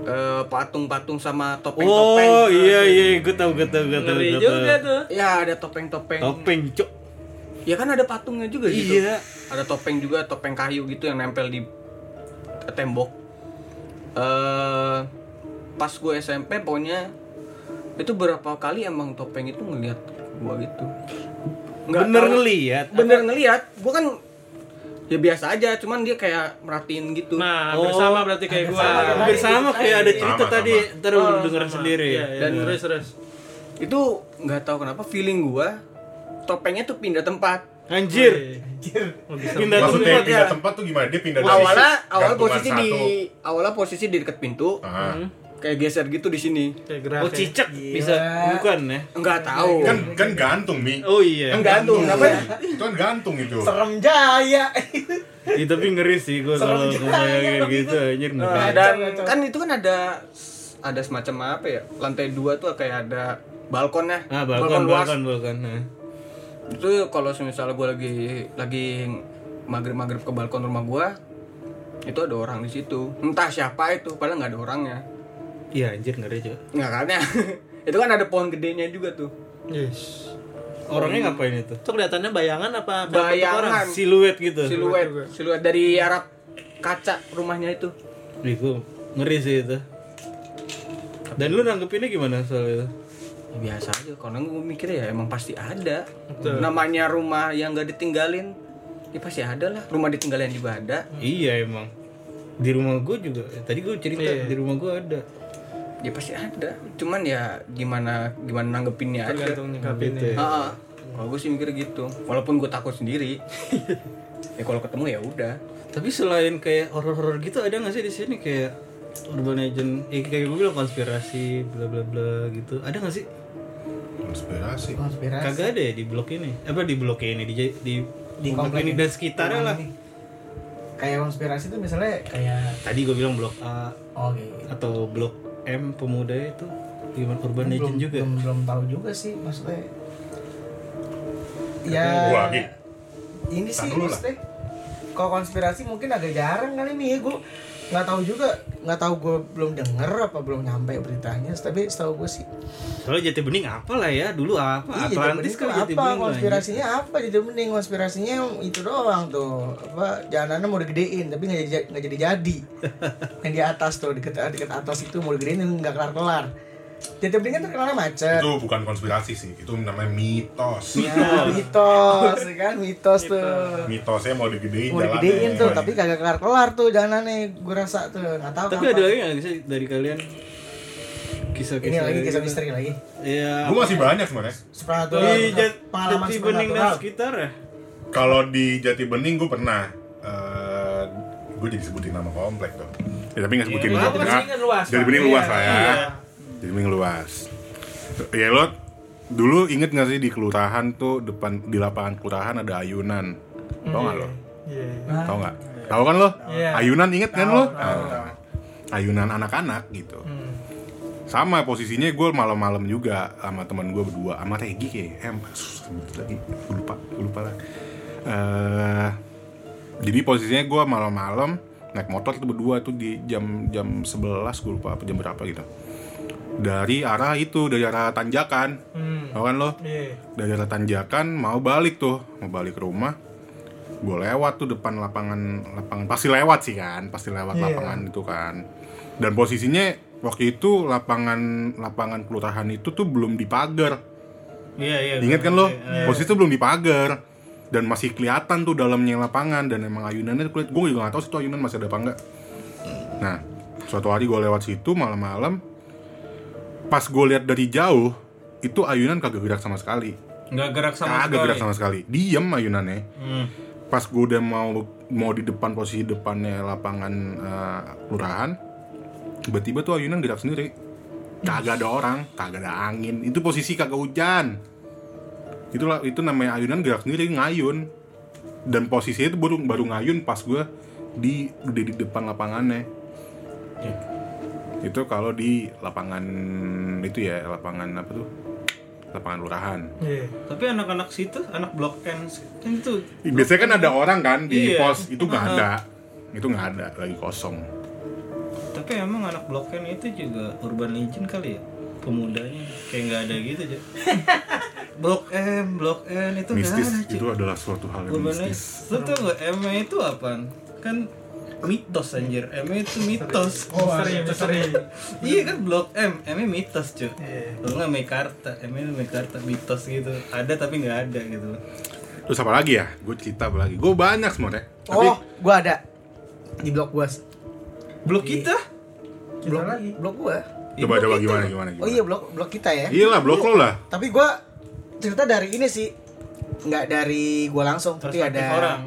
eh, patung-patung sama topeng-topeng. Oh iya iya gue tahu gue tahu gue tahu Ngeri gue juga tuh. ya ada topeng-topeng. Topeng cok ya kan ada patungnya juga gitu. Iya. Ada topeng juga topeng kayu gitu yang nempel di tembok. Eh pas gue SMP pokoknya itu berapa kali emang topeng itu ngeliat gua gitu. Nggak bener tahu- ngeliat? Bener ngeliat. Gua kan ya biasa aja cuman dia kayak merhatiin gitu. Nah, Oh, bersama berarti kayak gua. hampir sama kayak ada cerita Sama, tadi. sama. ntar lu dengerin sendiri. Iya, iya. Dan- terus terus. itu nggak tahu kenapa feeling gua topengnya tuh pindah tempat Anjir. Pindah Maksudnya tempat pindah ya. tempat tuh gimana? Dia pindah dari awalnya sisi awal gantungan posisi di awalnya posisi di dekat pintu Ah. kayak geser gitu di sini Kayak gerak. Oh cicak bisa bukan ya? enggak tahu Kan kan gantung Mi. Oh iya. kan gantung apa Itu kan gantung itu. serem jaya Ih, tapi ngeri sih gue kalau kebayangin gitu anjir Nah, dan kan itu kan ada ada semacam apa ya lantai dua tuh kayak ada balkonnya Ah, balkon, luas balkon, balkon. Nah. Itu kalau misalnya gue lagi lagi maghrib maghrib ke balkon rumah gue itu ada orang di situ entah siapa itu padahal nggak ada orangnya Iya anjir ngeri juga. nggak kan ya itu kan ada pohon gedenya juga tuh Yes. Orangnya ngapain itu? Itu kelihatannya bayangan apa Bayangan. orang? Siluet gitu. siluet siluet dari arah kaca rumahnya itu gua ngeri sih itu. Dan lu nanggepinnya gimana soal itu? Ya, biasa aja karena gue mikir ya emang pasti ada namanya rumah yang gak ditinggalin ya pasti ada lah rumah ditinggalin juga ada Iya emang. Di rumah gue juga. Tadi gue cerita di rumah gue ada. ya pasti ada cuman ya gimana gimana nanggepinnya aja Tergantung nyikapinnya. Ah, ah. kalau gue sih mikir gitu walaupun gue takut sendiri ya kalau ketemu ya udah Tapi selain kayak horor-horor gitu ada nggak sih di sini kayak urban legend? Eh, kayak gue bilang konspirasi, bla bla bla gitu. Ada nggak sih? Konspirasi. konspirasi Kagak ada ya di blok ini. Apa di blok ini di di di, komplek ini dan sekitarnya lah. Ini. kayak konspirasi tuh misalnya kayak Tadi gue bilang blok A oh gitu atau blok M pemuda itu gimana urban legend belum, juga. belum belum tahu juga sih maksudnya ya Wah, Gi. ini sih maksudnya kalau konspirasi mungkin agak jarang kali nih gue nggak tahu juga nggak tahu gue belum denger apa belum nyampe beritanya tapi setahu gue sih. Soalnya Jati Bening apa lah ya? Dulu apa? Iya Atlantis Jati kan Jati apa? Bening konspirasinya apa jadi bening? Konspirasinya itu doang tuh. Apa jalanannya mau digedein tapi nggak jadi nggak jadi jadi. Yang di atas tuh deket deket atas itu mau digedein nggak kelar kelar Jati Bening kan terkenalnya macet Itu bukan konspirasi sih, itu namanya mitos. Ya, mitos, ya kan mitos tuh. Mitosnya mau digedein Mau jalannya. digedein tuh, tapi kagak kelar-kelar tuh jalanannya. Gue rasa tuh, nggak tahu. Tapi ada lagi nggak sih dari kalian kisah-kisah Ini lagi kisah gitu? misteri lagi. Iya. Gue masih banyak sebenarnya. Supernatural. Di Jat- pengalaman Jati Bening dan sekitar ya. Kalau di Jati Bening gue pernah eh gue jadi sebutin nama komplek tuh. Ya, tapi nggak sebutin Jati nama. Bening kan luas, Jati Pak. Bening luas lah ya. Iya. Bening luas. Ya lo dulu inget gak sih di kelurahan tuh depan di lapangan kelurahan ada ayunan. Tau gak lo? Iya. Tau gak? Tahu kan lo? Iya. Ayunan inget kan lo? tahu, Ah. Ayunan anak-anak gitu. Hmm. Sama posisinya gue malam-malam juga sama teman gue berdua sama Regi kayak em sebut lagi gue lupa gue lupa lah. Eh, jadi posisinya gue malam-malam naik motor tuh berdua tuh di jam jam 11 gue lupa apa jam berapa gitu. Dari arah itu dari arah tanjakan, Hmm. tau kan lo? Iya. Dari arah tanjakan mau balik tuh mau balik ke rumah. Gue lewat tuh depan lapangan lapangan pasti lewat sih kan pasti lewat Iya. lapangan itu kan. Dan posisinya waktu itu lapangan lapangan kelurahan itu tuh belum dipagar. Iya iya. Ingat kan lo? Iya. Posisi itu belum dipagar dan masih kelihatan tuh dalamnya lapangan dan emang ayunannya kulit gue juga gak tahu sih tuh ayunan masih ada apa enggak. Nah, suatu hari gue lewat situ malam-malam pas gue lihat dari jauh itu ayunan kagak gerak sama sekali. Nggak gerak sama Kagak sekali. gerak sama sekali. Diem ayunannya. Hmm. Pas gue udah mau mau di depan posisi depannya lapangan eh, kelurahan, tiba-tiba tuh ayunan gerak sendiri. Kagak ada orang, kagak ada angin. Itu posisi kagak hujan. Itulah itu namanya ayunan gerak sendiri ngayun. Dan posisinya itu baru baru ngayun pas gue di udah di depan lapangannya. Itu kalau di lapangan itu ya, lapangan apa tuh? Lapangan lurahan. Iya. Tapi anak-anak situ, anak blok N kan itu Biasanya kan ada orang kan di Iya. pos itu nggak ada, itu nggak ada lagi kosong. Tapi emang anak blok N itu juga urban legend kali ya pemudanya kayak nggak ada gitu aja. blok M, blok N itu Mistis ada. Cik. itu adalah suatu hal yang Urban mistis. tau nggak M itu apaan? Kan mitos anjir. M itu mitos. Oh, misteri, misteri. iya kan blok M, M mitos cuy. Iya. Lu nggak Mekarta, M itu Mekarta mitos gitu. Ada tapi nggak ada gitu. Terus apa lagi ya? Gue cerita apa lagi? Gue banyak sebenarnya. Tapi Oh, gue ada di blok gua. Blok kita? Blok lagi. Blok gua. coba coba gimana gimana gimana. Oh iya blok blok kita ya. Iyalah blok lo lah. Tapi gua cerita dari ini sih nggak dari gue langsung tapi ada orang.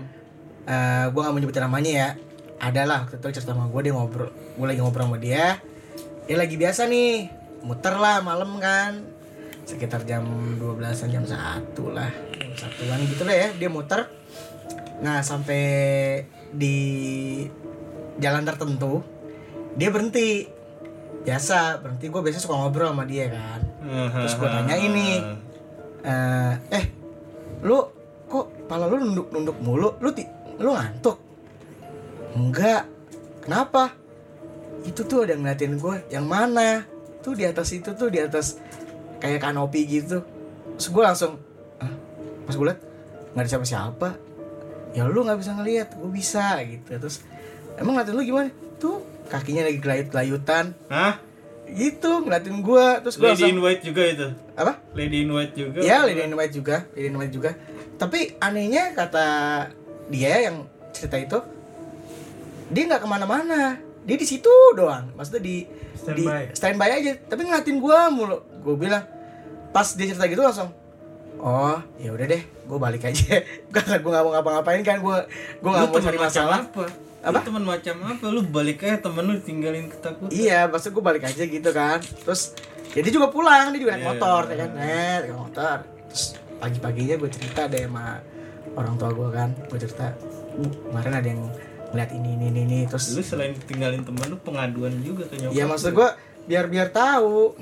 eh gue gak mau nyebutin namanya ya ada lah waktu itu cerita sama gue dia ngobrol gue lagi ngobrol sama dia. Dia lagi biasa nih muter lah malam kan. Sekitar jam 12an jam satu lah jam satuan gitu lah ya dia muter. Nah sampai di jalan tertentu dia berhenti. Biasa berhenti. Gue biasa suka ngobrol sama dia kan. Terus gue tanya ini eh eh lu kok pala lu nunduk nunduk mulu? Lu ti lu ngantuk enggak. Kenapa? Itu tuh ada ngeliatin gue yang mana? Tuh di atas itu tuh di atas kayak kanopi gitu. Terus gue langsung "Hah?" pas gue liat nggak ada siapa siapa ya lu nggak bisa ngeliat gue bisa gitu. Terus emang ngeliatin lu gimana? Tuh kakinya lagi gelayut gelayutan Hah? gitu ngeliatin gue terus gue Lady in White juga itu. apa? Lady in White juga. Ya, Lady in White juga, Lady in White juga. Tapi anehnya kata dia yang cerita itu, dia nggak ke mana-mana. Dia di situ doang. Maksudnya di Standby. di standby aja. Tapi ngeliatin gua mulu. Gue bilang, pas dia cerita gitu langsung, oh ya udah deh, gue balik aja. Karena gue nggak mau ngapa-ngapain kan, gue gue nggak mau cari masalah. apa? Apa? Lu teman macam apa? Lu balik aja temen lu tinggalin ketakutan. Iya, maksud gue balik aja gitu kan. Terus ya dia juga pulang, dia juga naik Iya. motor, ya kan, naik naik motor. Terus pagi-paginya gue cerita deh sama orang tua gue kan, gue cerita, "Bu, kemarin ada yang ngeliat ini ini ini, ini." terus Lu selain tinggalin temen lu pengaduan juga ke nyokap. ya maksud gue biar biar tahu,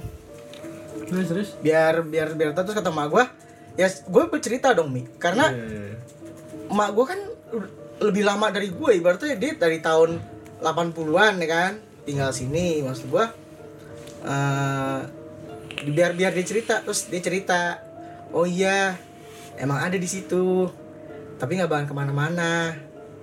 Terus terus. biar biar biar tahu terus kata emak gue, ya gue bercerita dong mi, karena Iya. emak gue kan lebih lama dari gue ibaratnya dia dari tahun 80-an ya kan tinggal sini maksud gue eh biar biar dia cerita terus dia cerita oh iya emang ada di situ tapi nggak bakal ke mana-mana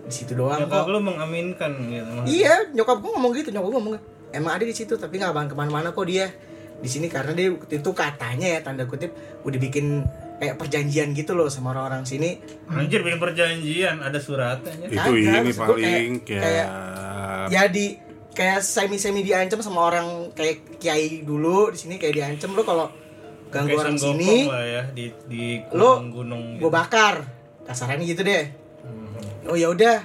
di situ doang Nyokap kok. lu mengaminkan gitu. iya nyokap gue ngomong gitu nyokap gue ngomong emang ada di situ tapi nggak bakal ke mana-mana kok dia. Di sini karena dia waktu itu katanya ya tanda kutip udah bikin kayak perjanjian gitu loh sama orang-orang sini. Anjir bikin perjanjian ada suratnya. Itu Kagak, ini gua paling kayak- kayak, ya di kayak semi semi diancam sama orang kayak kiai dulu di sini kayak diancam. Lo kalau ganggu orang Kayak sini ya di di Lu- gunung-gunung gue bakar. Kasarannya gitu deh oh ya udah.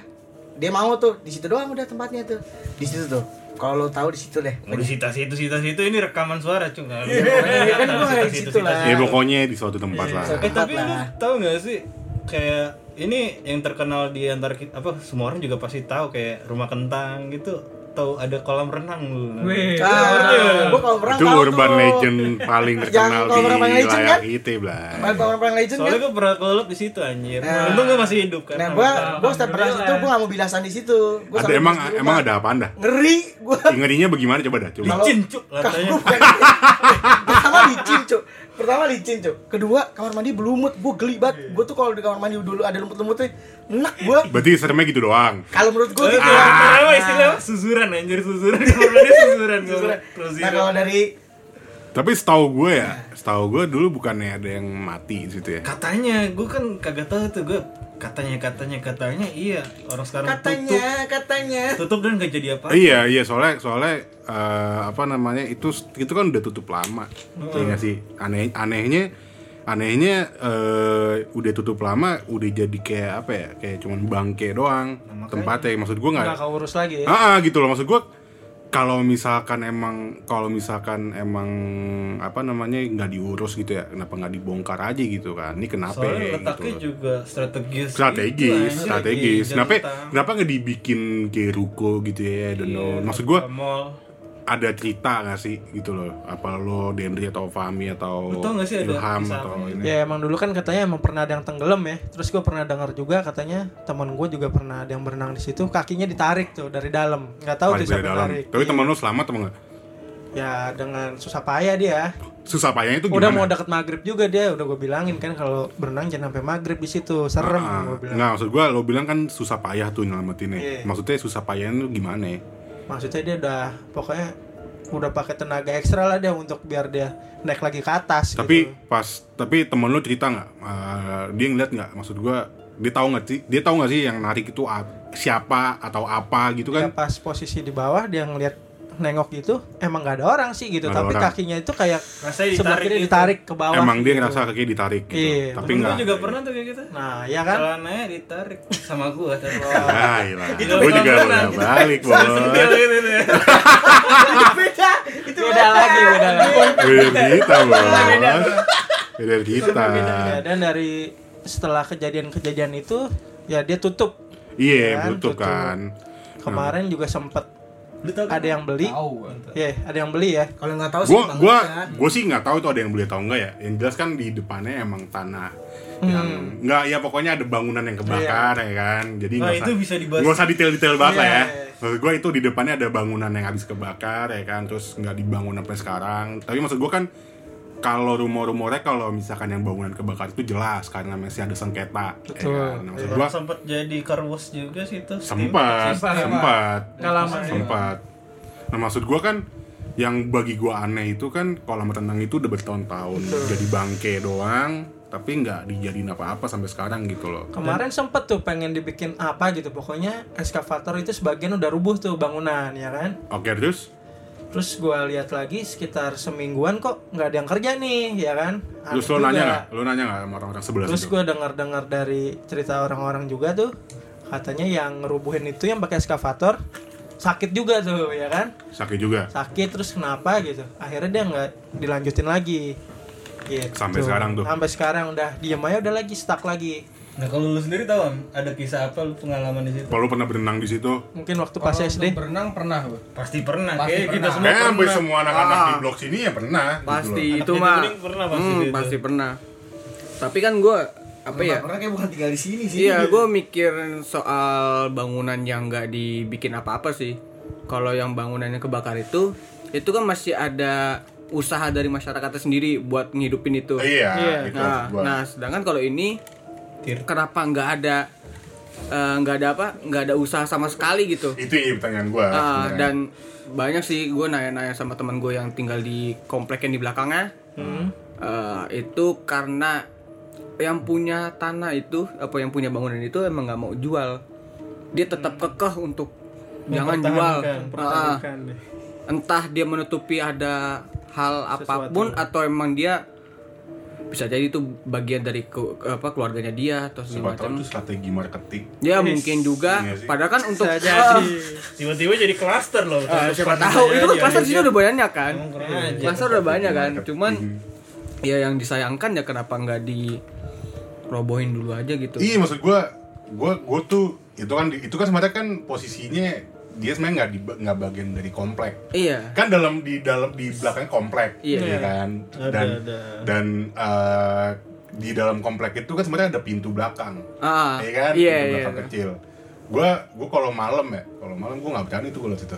Dia mau tuh di situ doang udah tempatnya tuh. Di situ tuh. Kalau lo tahu di situ deh. Mau disita situ sita situ ini rekaman suara cung kan. Iya, kan gua ada di situ lah. ya pokoknya di suatu tempat lah. Eh tapi lu tahu nggak sih kayak ini yang terkenal di antara kita apa semua orang juga pasti tahu kayak rumah kentang gitu tahu ada kolam renang lu. Wih. ah gue kalau pernah Itu tahu urban tuh. legend paling terkenal di Legend wilayah kan? itu, Blay. Kalau orang legend Soalnya kan gue pernah kolab di situ anjir. Nah. Untung gue masih hidup kan. nah gue gue setiap pernah situ gue gak mau bilasan di situ gue Ada emang emang ada apa anda? ngeri gue Ngerinya bagaimana coba dah coba. licin cuk latanya. pertama licin cuk pertama licin cuk. Kedua kamar mandi berlumut gue geli banget. Gue tuh kalau di kamar mandi dulu ada lumut-lumutnya enak gue Berarti seremnya gitu doang. kalau menurut gue Oh, gitu. ah, apa istilah susuran anjir susuran. Kamar susuran Susuran. Terus nah kalau dari Tapi setahu gue ya, setahu gue dulu bukannya ada yang mati di situ ya. katanya gue kan kagak tahu tuh gue katanya katanya katanya iya. Orang sekarang katanya katanya. Tutup tutup dan gak jadi apa Iya iya soalnya soalnya eh, apa namanya itu itu kan udah tutup lama, Iya nggak sih. Aneh anehnya anehnya eh, udah tutup lama udah jadi kayak apa ya kayak cuman bangke doang. Tempatnya maksud gue nggak Nggak keurus lagi ya. ah ah, gitu loh. Maksud gue kalau misalkan emang kalau misalkan emang apa namanya nggak diurus gitu ya kenapa nggak dibongkar aja gitu kan? Ini kenapa soalnya ya, letaknya gitu. juga strategis strategis Itu, anjir, strategis kenapa Jalan kenapa nggak dibikin kayak ruko gitu ya dan Iya, maksud gue ada cerita gak sih gitu loh apa lo Dendri atau Fahmi atau nggak sih ada Ilham atau apa ini Ya emang dulu kan katanya emang pernah ada yang tenggelam ya. Terus gue pernah dengar juga katanya teman gue juga pernah ada yang berenang di situ, kakinya ditarik tuh dari dalam. Nggak tahu tuh siapa dalam narik. tapi teman lo selamat atau enggak Ya dengan susah payah dia. susah payahnya itu Udah gimana mau deket maghrib juga dia, udah gue bilangin kan kalau berenang jangan sampai maghrib di situ, serem Ah, gue bilang. nggak maksud gue lo bilang kan susah payah tuh nyelamatinnya Iya. maksudnya susah payahnya tuh gimana ya Maksudnya dia udah pokoknya udah pakai tenaga ekstra lah dia untuk biar dia naik lagi ke atas. tapi gitu. pas tapi temen lo cerita nggak Eh, dia ngeliat nggak maksud gue dia tahu nggak sih dia tahu nggak sih yang narik itu siapa atau apa gitu Ya kan pas posisi di bawah dia ngeliat nengok gitu emang nggak ada orang sih gitu ada tapi orang. kakinya itu kayak Rasanya sebelah ditarik kiri gitu. ditarik ke bawah Emang dia gitu. ngerasa kaki ditarik gitu. Iya, Tapi enggak. gua juga pernah tuh kayak gitu. nah ya kan Celananya ditarik sama gua tapi Ah, iya. Itu Gue juga renang. balik, bos. Gitu ya. beda itu beda lagi beda lagi Beda kita, bos. Beda kita. Dan dari setelah kejadian-kejadian itu ya dia tutup Iya, Kan, butuh tutup. kan. kemarin juga sempet Lu tau ada yang beli Tahu. ya ada yang beli ya kalau nggak tahu sih Gua Bang gua Ican. gua sih nggak tahu itu ada yang beli atau enggak ya. Yang jelas kan di depannya emang tanah yang Hmm. nggak ya pokoknya ada bangunan yang kebakar ya kan. Jadi Nah, nggak itu usah bisa dibahas. nggak usah detail-detail banget lah Iya, ya. iya. Maksud gua itu di depannya ada bangunan yang habis kebakar ya kan, terus nggak dibangun sampai sekarang. Tapi maksud gua kan kalau rumor-rumornya kalau misalkan yang bangunan kebakar itu jelas karena masih ada sengketa. Betul. Ya kan? Maksud Orang gua sempat jadi car wash juga sih itu. sempat Sempat. sempat ya. nah maksud gua kan yang bagi gua aneh itu kan kolam renang itu udah bertahun-tahun jadi bangke doang tapi nggak dijadiin apa-apa sampai sekarang gitu loh kemarin sempet tuh pengen dibikin apa gitu pokoknya eskavator itu sebagian udah rubuh tuh bangunan ya kan oke terus terus gua lihat lagi sekitar semingguan kok nggak ada yang kerja nih ya kan? Terus lo nanya nggak? Lo nanya nggak sama orang-orang sebelah terus gue dengar-dengar dari cerita orang-orang juga tuh katanya yang ngerubuhin itu yang pakai eskavator sakit juga tuh ya kan? Sakit juga? Sakit terus kenapa gitu? Akhirnya dia nggak dilanjutin lagi. Gitu. Sampai sekarang tuh? sampai sekarang udah diem aja udah lagi stuck lagi Nah kalau lu sendiri tahu Am, ada kisah apa lu pengalaman di situ? kalau pernah berenang di situ mungkin waktu pas Kalau SD berenang pernah. Pasti pernah. Pasti Kayak kita pernah. semua Kayaknya hampir pernah. semua anak-anak Ah. di blok sini ya pernah gitu pasti loh. itu mah pernah pasti Hmm, itu. pasti pernah tapi kan gue apa ya orang kayak bukan tinggal di sini sih Iya, gue mikir soal bangunan yang nggak dibikin apa-apa sih. Kalau yang bangunannya kebakar itu, itu kan masih ada usaha dari masyarakatnya sendiri buat ngidupin itu. iya Iya. itu Nah, gua. nah, sedangkan kalau ini kenapa nggak ada eh, nggak ada apa? nggak ada usaha sama sekali gitu. itu ya pertanyaan gua Ah, sebenarnya. dan banyak sih gue nanya-nanya sama teman gue yang tinggal di komplek yang di belakangnya. Eh, itu karena yang punya tanah itu apa yang punya bangunan itu emang nggak mau jual. Dia tetap kekeh untuk jangan jual. Ah, deh. entah dia menutupi ada hal apa pun atau emang dia bisa jadi itu bagian dari ke- apa keluarganya dia atau segala tahu macam. itu strategi marketing Ya mungkin juga. Iya sih. Padahal kan untuk jadi. Tiba-tiba jadi klaster loh. Ah, siapa tahu itu kan klaster sini udah banyak kan aja. klaster udah banyak kan cuman ya yang disayangkan ya kenapa nggak di robohin dulu aja gitu Iya maksud gua, gua gua tuh itu kan itu kan sebenarnya kan posisinya dia sebenarnya nggak di nggak bagian dari komplek. iya Kan dalam di dalam di belakang komplek, Iya. ya kan. Ada, Dan ada. dan eh, di dalam komplek itu kan sebenarnya ada pintu belakang, ah ya kan? iya pintu iya belakang kecil. Gua gua kalau malam ya, kalau malam gua nggak berani tuh kalau situ.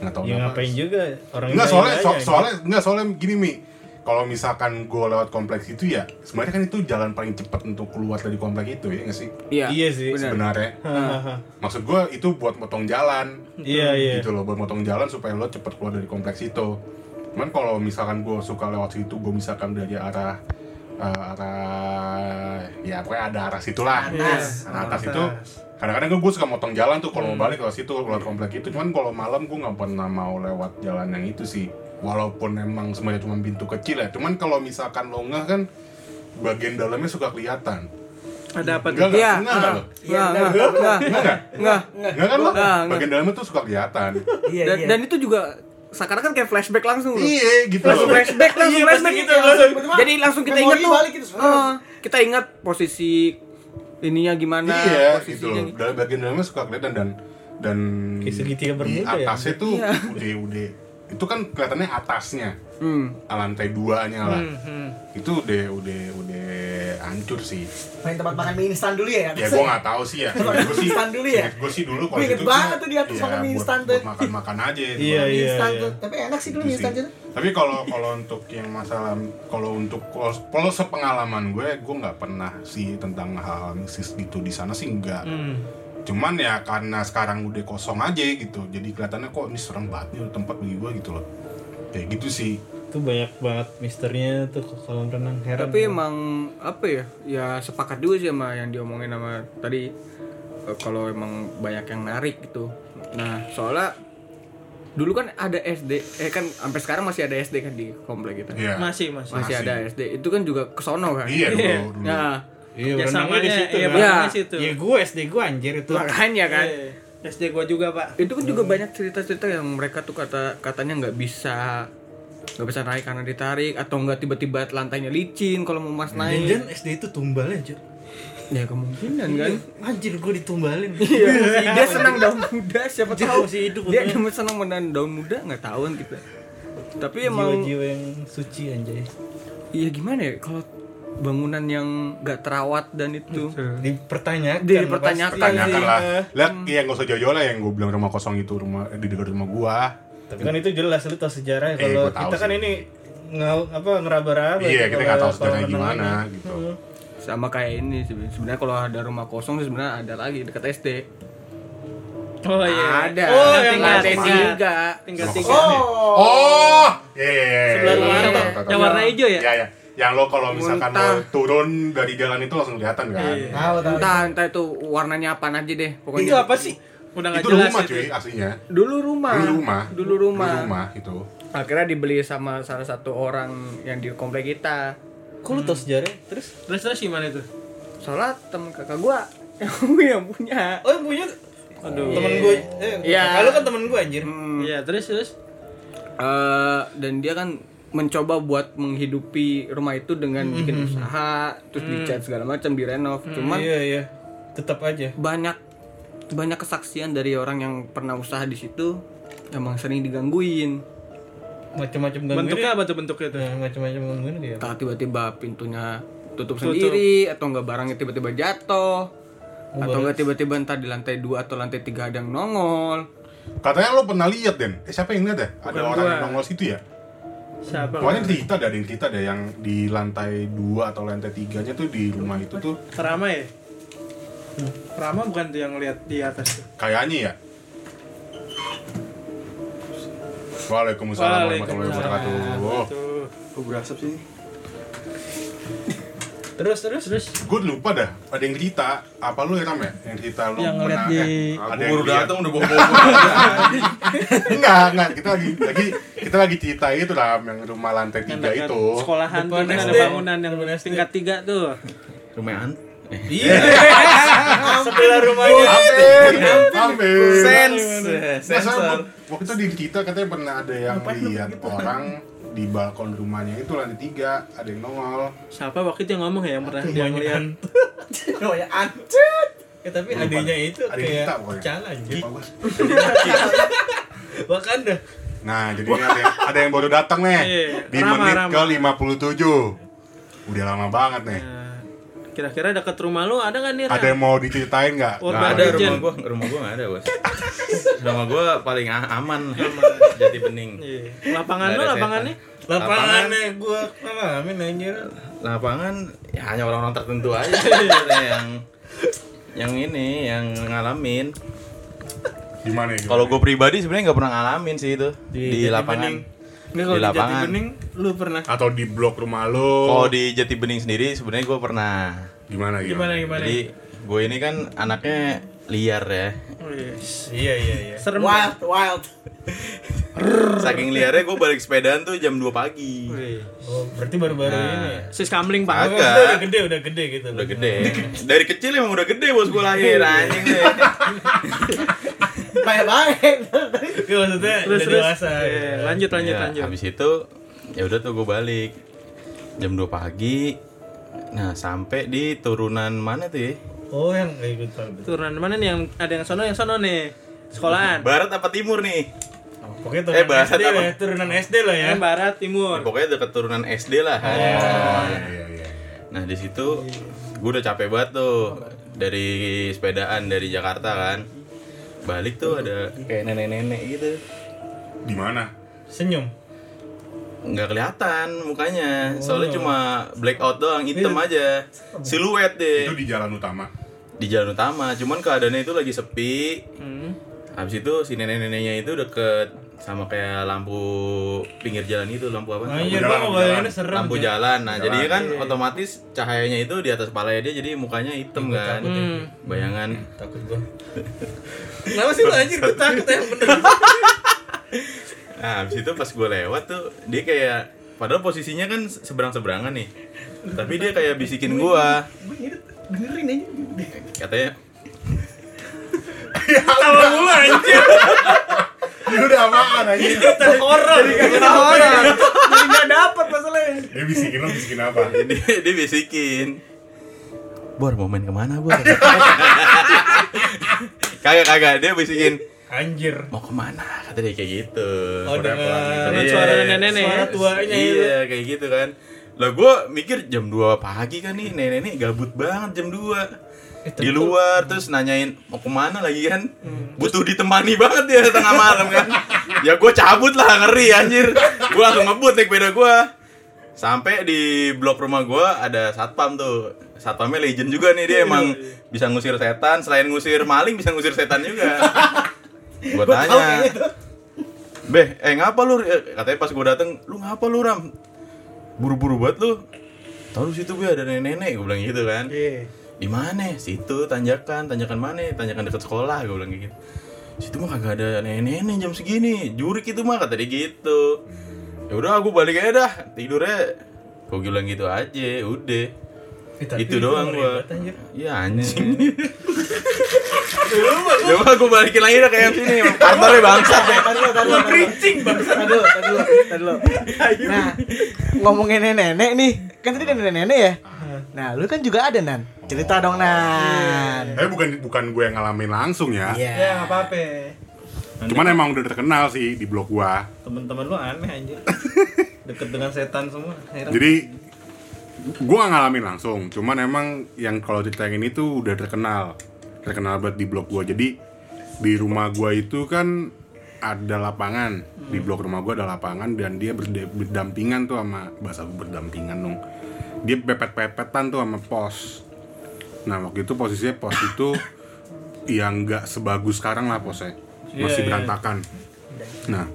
Nggak tahu Ya kenapa. ngapain juga orang Enggak lain soalnya so- soalnya enggak soalnya gini Mi. Kalau misalkan gue lewat kompleks itu ya, sebenarnya kan itu jalan paling cepat untuk keluar dari komplek itu ya nggak sih? iya Iya sih. benar Sebenarnya. Maksud gue itu buat motong jalan. Iya iya. Gitu loh, buat motong jalan supaya lo cepet keluar dari kompleks itu. Cuman kalau misalkan gue suka lewat situ, gue misalkan dari arah eh, arah ya pokoknya ada arah situlah. Atas. Arah atas itu kadang-kadang gue suka motong jalan tuh kalau mau balik lewat situ keluar komplek itu. Cuman kalau malam gue nggak pernah mau lewat jalan yang itu sih. Walaupun emang semuanya cuma pintu kecil ya. Cuman kalau misalkan lo nggak kan bagian dalamnya suka kelihatan. ada apa tuh iya enggak, enggak, lo? Nggak, nggak, nggak, Enggak, enggak? nggak. Enggak kan lo? Bagian dalamnya tuh suka kelihatan. iya dan iya dan itu juga sekarang kan kayak flashback langsung loh Iya, gitu langsung loh. flashback langsung Iya, flashback gitu gitu, langsung. jadi langsung kita ingat tuh balik gitu. Ah, kita ingat posisi ininya gimana Iya, gitu posisinya loh. Dalam bagian dalamnya suka kelihatan dan dan Kayak segitiga di bermuda ya? atasnya tuh Iya. Itu kan kelihatannya atasnya hmm. lantai duanya lah Hmm, hmm. itu udah udah udah hancur sih main tempat makan mie instan dulu ya ya gue nggak tahu sih ya gue sih Instan dulu ya? gue sih dulu inget situ banget tuh di atas ya, makan mie instan tuh. makan makan aja itu. Iya, Mie iya, instan iya. tuh tapi enak sih dulu Gitu mie instan itu Tapi kalau kalau untuk yang masalah kalau untuk kalau, kalau sepengalaman gue, gue nggak pernah sih tentang hal mistis gitu di sana sih enggak. Hmm. Cuman ya karena sekarang udah kosong aja gitu, jadi kelihatannya kok ini serem banget nih tempat bagi gue gitu loh. Kayak gitu sih. Itu banyak banget misterinya tuh ke kolam renang heran. tapi emang apa ya ya sepakat juga sih sama yang diomongin sama tadi eh, kalau emang banyak yang narik gitu nah soalnya dulu kan ada SD eh kan sampai sekarang masih ada SD kan di komplek kita Iya. Masih, masih. masih, Masih. ada SD itu kan juga kesono kan Iya dulu, dulu. nah Iya, Ya berenangnya sama di situ. Iya, kan? Ya. situ. Ya gue SD gue anjir itu. makanya kan Eh, SD gua juga, Pak. itu kan juga banyak cerita-cerita yang mereka tuh kata katanya nggak bisa nggak bisa naik karena ditarik atau nggak tiba-tiba lantainya licin kalau mau mas naik Jangan SD itu tumbalnya, Cuk. ya kemungkinan kan Anjir gue ditumbalin. Iya, dia senang daun muda siapa Dia tahu masih hidup, dia emang senang menahan daun muda nggak tahu kan kita tapi emang Jiwa-jiwa yang suci anjay. iya gimana ya kalau bangunan yang nggak terawat dan itu Dipertanyakan. Dipertanyakan. pasti. Tanyakan lah. Iya. Lihat yang gak usah jauh-jauh lah yang gue bilang rumah kosong itu rumah di dekat rumah gua. Tapi kan itu jelas lu tau sejarah Eh, kalau kita kan sih. ini nggak apa ngeraba-raba. Iya, kita nggak tahu sejarahnya gimana ini. gitu. Hmm. sama kayak ini sebenarnya kalau ada rumah kosong sih sebenarnya ada lagi dekat SD Oh iya. ada Oh, Ada yang tingkat tiga. juga Tingkat tiga. kosong. Oh, iya iya iya. Sebelah iya, iya, tahu. yang warna hijau ya? Iya iya. Yang lo kalau misalkan Muntah. mau turun dari jalan itu langsung kelihatan kan. Iya. Tahu tahu. entah entah itu warnanya apa aja deh pokoknya Itu apa sih? Udah nggak Itu jelas rumah itu. cuy aslinya. dulu rumah Dulu rumah. dulu rumah, Dulu rumah itu. akhirnya dibeli sama salah satu orang yang di komplek kita Kok lu tau sejarah? Terus? Terus terus gimana itu? soalnya temen kakak gua yang punya Oh yang punya Aduh. temen gue. Eh, Iya. Kalau kan temen gue anjir. Hmm, Iya, terus terus. eh, dan dia kan mencoba buat menghidupi rumah itu dengan bikin usaha terus dicat segala macam direnov cuman Iya iya. Tetap aja. banyak banyak kesaksian dari orang yang pernah usaha di situ emang sering digangguin Macam-macam gangguin. Bentuknya apa tuh bentuknya tuh? Nah, macam-macam gangguin dia. entah tiba-tiba pintunya tutup, Tutup. sendiri atau enggak barangnya tiba-tiba jatuh Oh, atau enggak tiba-tiba entah di lantai dua atau lantai tiga ada yang nongol Katanya lo pernah lihat Den. Eh siapa yang lihat ya? Ada Bukan orang gua. yang nongol situ ya? Siapa? Pokoknya cerita ada ada yang cerita ada yang di lantai dua atau lantai tiganya tuh di rumah itu tuh Rama ya? Rama bukan tuh yang lihat di atas tuh. kayaknya ya. Waalaikumsalam warahmatullahi wabarakatuh. Tuh. Kok berasap sih? Terus terus Terus Gue lupa dah, ada yang cerita. Apa lu ya Ram ya? Yang cerita lu Yang ngeliat di- eh, ada yang baru lihat. datang udah bawa-bawa. Enggak, enggak. Kita lagi lagi kita lagi cerita itu Ram yang rumah lantai yang tiga itu. sekolahan tuh ada bangunan yang tingkat tiga tuh. Lumayan. Iya. Sebelah rumahnya. Hampir, hampir. Sense. Sensor. waktu itu di kita katanya pernah ada yang lihat orang di balkon rumahnya itu lantai tiga ada yang nongol. Siapa waktu itu yang ngomong ya yang pernah dia ngeliat? Ya tapi adanya itu yang kayak kita pokoknya. cala anjir. Bagus. Wakanda. Nah, jadi ada yang, ada yang baru datang nih Iya, di Rama, menit Rama. ke 57. Udah lama banget nih. Nah, Kira-kira dekat rumah lu ada nggak nih? Ada yang mau diceritain nggak? Nah, ada rumah gua, rumah gua nggak ada bos. rumah gua paling a- aman, jati bening. Iya. Lapangan lu lapangannya? Lapangannya gua ngalamin anjir. Lapangan ya hanya orang-orang tertentu aja yang yang ini yang ngalamin. Gimana ya? Kalau gue pribadi sebenarnya nggak pernah ngalamin sih itu di, Jati lapangan. Bening. Nggak, Di kalau di Jati lapangan. Bening lu pernah atau di blok rumah lo? Kalau di Jati Bening sendiri sebenarnya gue pernah. gimana gimana gimana? Jadi gue ini kan anaknya liar ya. Wih, Iya iya iya. Serem. Wild, wild. Saking liarnya gue balik sepedaan tuh jam 2 pagi. Wih. Oh, berarti baru-baru Nah. ini ya. Sis kamling Oh, pak. Agak. maksudnya udah gede, udah gede gitu. Udah gede. Dari kecil emang udah gede bos gue lahir anjing deh. Baik-baik. Iya, maksudnya Terus udah terus. dewasa. Iya, gitu. lanjut lanjut Ya, lanjut. Habis itu ya udah tuh gue balik jam 2 pagi. Nah sampai di turunan mana tuh ya? Oh, yang kayak gitu. betul. Turunan mana nih yang ada yang sono yang sono nih? Sekolahan. Barat apa timur nih? Oh, pokoknya turunan Eh, bahasa SD apa? lah, ya, turunan SD lah ya. Yang barat timur. Ya, pokoknya deket turunan SD lah. Oh, iya, iya, iya. Nah di situ gue udah capek banget tuh dari sepedaan dari Jakarta kan. Balik tuh ada kayak nenek-nenek gitu. Di mana? Senyum. nggak kelihatan mukanya soalnya cuma blackout doang hitam aja siluet Itu deh di jalan utama. di jalan utama cuman keadaannya itu lagi sepi Hmm. habis itu si nenek-neneknya itu deket sama kayak lampu pinggir jalan itu lampu apa jalan, gua lampu jalan. serem. lampu jalan nah Jalan. jadinya kan otomatis cahayanya itu di atas kepala dia jadi mukanya hitam Gua kan takut ya. Hmm. bayangan Takut gua. Kenapa sih lu anjir? Gua takut ya bener. nah habis itu pas gue lewat tuh dia kayak padahal posisinya kan seberang seberangan nih tapi dia kayak bisikin gue dengerin aja katanya Tawa mulu anjir. Ini udah apaan aja? Orang. orang jadi nggak dapat masalahnya Dia bisikin lo bisikin apa? dia, dia bisikin Bor mau main ke mana Bor? kagak kagak dia bisikin Anjir. mau ke mana kata dia kayak gitu Oh dengan Iya. suara nenek-nenek. Suara tuanya itu. iya kayak gitu kan lah gue mikir jam 2 pagi kan nih nenek-nenek gabut banget jam 2 di luar terus nanyain mau ke mana lagi kan? Butuh ditemani banget ya tengah malam kan? Ya gue cabut lah ngeri anjir. Gue langsung ngebut naik sepeda gue sampai di blok rumah gue ada satpam tuh. Satpamnya legend juga nih dia emang bisa ngusir setan. Selain ngusir maling bisa ngusir setan juga. Gue tanya Beh, eh ngapa lu? Eh, Katanya pas gue dateng, lu ngapa lu Ram? Buru-buru banget lu. Tahu situ gue ada nenek-nenek, gue bilang gitu kan. Iya. Di mana? Situ tanjakan, tanjakan mana? Tanjakan dekat sekolah, gue bilang gitu. Situ mah kagak ada nenek-nenek jam segini. Jurik itu mah kata dia gitu. Ya udah aku balik aja dah, tidurnya. Gue bilang gitu aja, udah. itu doang gua. Iya anjing. Coba gue balikin lagi dah kayak sini, kantornya bangsat deh. Tadi lo, tadi lo, tadi lo. Tadi lo, tadi lo, tadi lo. Nah, ngomongin nenek-nenek nih, kan tadi ada nenek-nenek ya. Nah, lu kan juga ada nan. Cerita dong nan. Tapi bukan bukan gue yang ngalamin langsung ya. Iya. Ya nggak apa-apa. Cuman emang udah terkenal sih di blog gua. Temen-temen lu aneh anjir. Deket dengan setan semua. Heran. Jadi gue gak ngalamin langsung, cuman emang yang kalau cerita yang ini tuh udah terkenal, terkenal banget di blog gue. Jadi di rumah gue itu kan ada lapangan, di blok rumah gue ada lapangan dan dia berde- berdampingan tuh sama bahasa gue berdampingan dong. Dia pepet-pepetan tuh sama pos. Nah waktu itu posisinya pos itu yang nggak sebagus sekarang lah posnya, masih Iya, iya. berantakan. Nah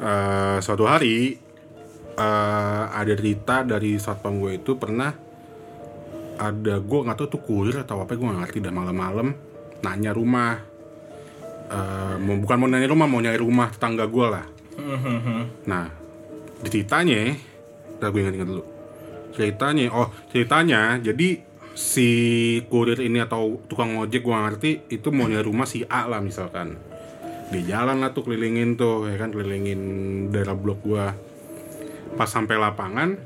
eh, suatu hari eh, ada cerita dari satpam gue itu pernah ada gue nggak tahu tuh kurir atau apa gue nggak ngerti dah malam-malam nanya rumah. Mau bukan mau nanya rumah mau nyari rumah tetangga gue lah. Nah ceritanya Ntar gue ingat-ingat dulu. Ceritanya oh ceritanya jadi si kurir ini atau tukang ojek gue ngerti itu mau nyari rumah si A lah misalkan. Di jalan lah tuh kelilingin tuh ya kan kelilingin daerah blok gua. Pas sampai lapangan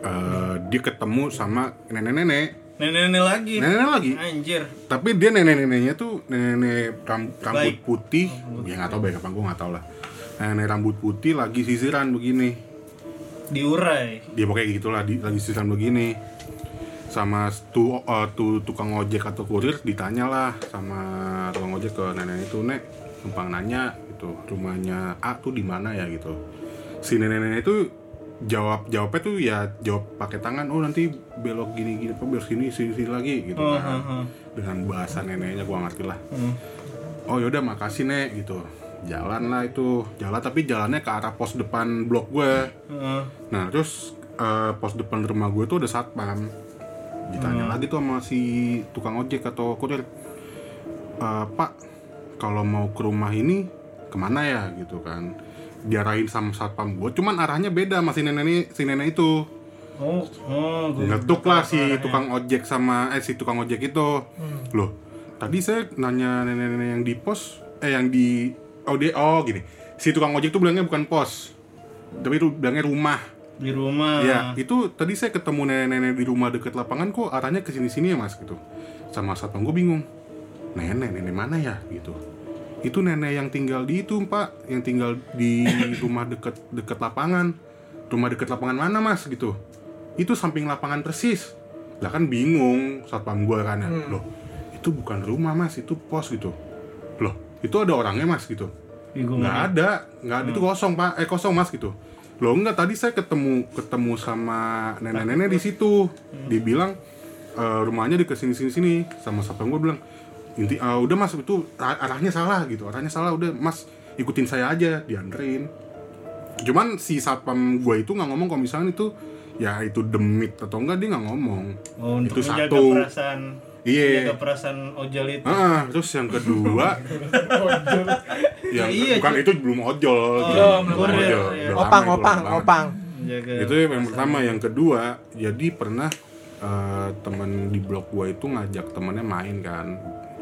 eh, dia ketemu sama nenek-nenek. Nenek-nenek lagi. nenek lagi. Anjir. tapi dia nenek-neneknya tuh nenek ram- rambut Baik. putih. Ya nggak tahu baik apa gue nggak tahu lah. Nenek rambut putih lagi sisiran begini. Diurai. dia pakai gitulah di, lagi sisiran begini sama tu, eh, tu tukang ojek atau kurir ditanya lah sama tukang ojek ke nenek itu nek numpang nanya gitu rumahnya A tuh di mana ya? gitu. Si nenek-nenek itu jawab jawabnya tuh ya jawab pakai tangan oh nanti belok gini gini apa belok sini sini sini lagi gitu Oh, kan. oh, oh. dengan bahasa neneknya gua ngerti lah. Hmm. oh yaudah makasih nek gitu. Jalan lah itu. Jalan tapi jalannya ke arah pos depan blok gue Heeh. Nah terus eh, pos depan rumah gue tuh ada satpam Ditanya lagi tuh sama si tukang ojek atau kurir. "Eh, Pak kalau mau ke rumah ini ke mana ya? Gitu kan. Diarahin sama satpam gue Cuman arahnya beda sama si nenek, ini- si nenek itu. Oh, oh, Ngetuk lah si tukang ojek sama Eh si tukang ojek itu. Loh tadi saya nanya nenek-nenek yang di pos Eh yang di Oh dia oh gini. Si tukang ojek tuh bilangnya bukan pos Tapi itu bilangnya rumah di rumah. Ya, itu tadi saya ketemu nenek-nenek di rumah deket lapangan kok arahnya ke sini-sini ya mas gitu. Sama satpam gue bingung. Nenek, nenek mana ya gitu. Itu nenek yang tinggal di itu pak, yang tinggal di rumah deket deket lapangan. Rumah deket lapangan mana mas gitu. Itu samping lapangan persis. Lah kan bingung satpam gue kan ya. Loh, itu bukan rumah mas, itu pos gitu. Loh, itu ada orangnya mas gitu nggak ada nggak ada itu kosong pak eh kosong mas gitu loh enggak tadi saya ketemu ketemu sama nenek-nenek di situ. Dibilang "Eh, rumahnya di ke sini sini sini. Sama satpam gue bilang inti "Ah, udah mas itu ar- arahnya salah gitu. Arahnya salah udah mas ikutin saya aja dianterin. Cuman si satpam gue itu nggak ngomong kalau misalnya itu ya itu demit atau enggak dia nggak ngomong. Oh, itu satu. perasaan Iya. menjaga perasaan ojol itu. Ah, terus yang kedua Ya, iya, bukan itu belum ojol. gitu. belum, Belum kurir, ojol. iya. Udah Opang, opang, opang. Jaga. Itu yang pertama, yang kedua, jadi pernah eh, temen di blok gua itu ngajak temennya main kan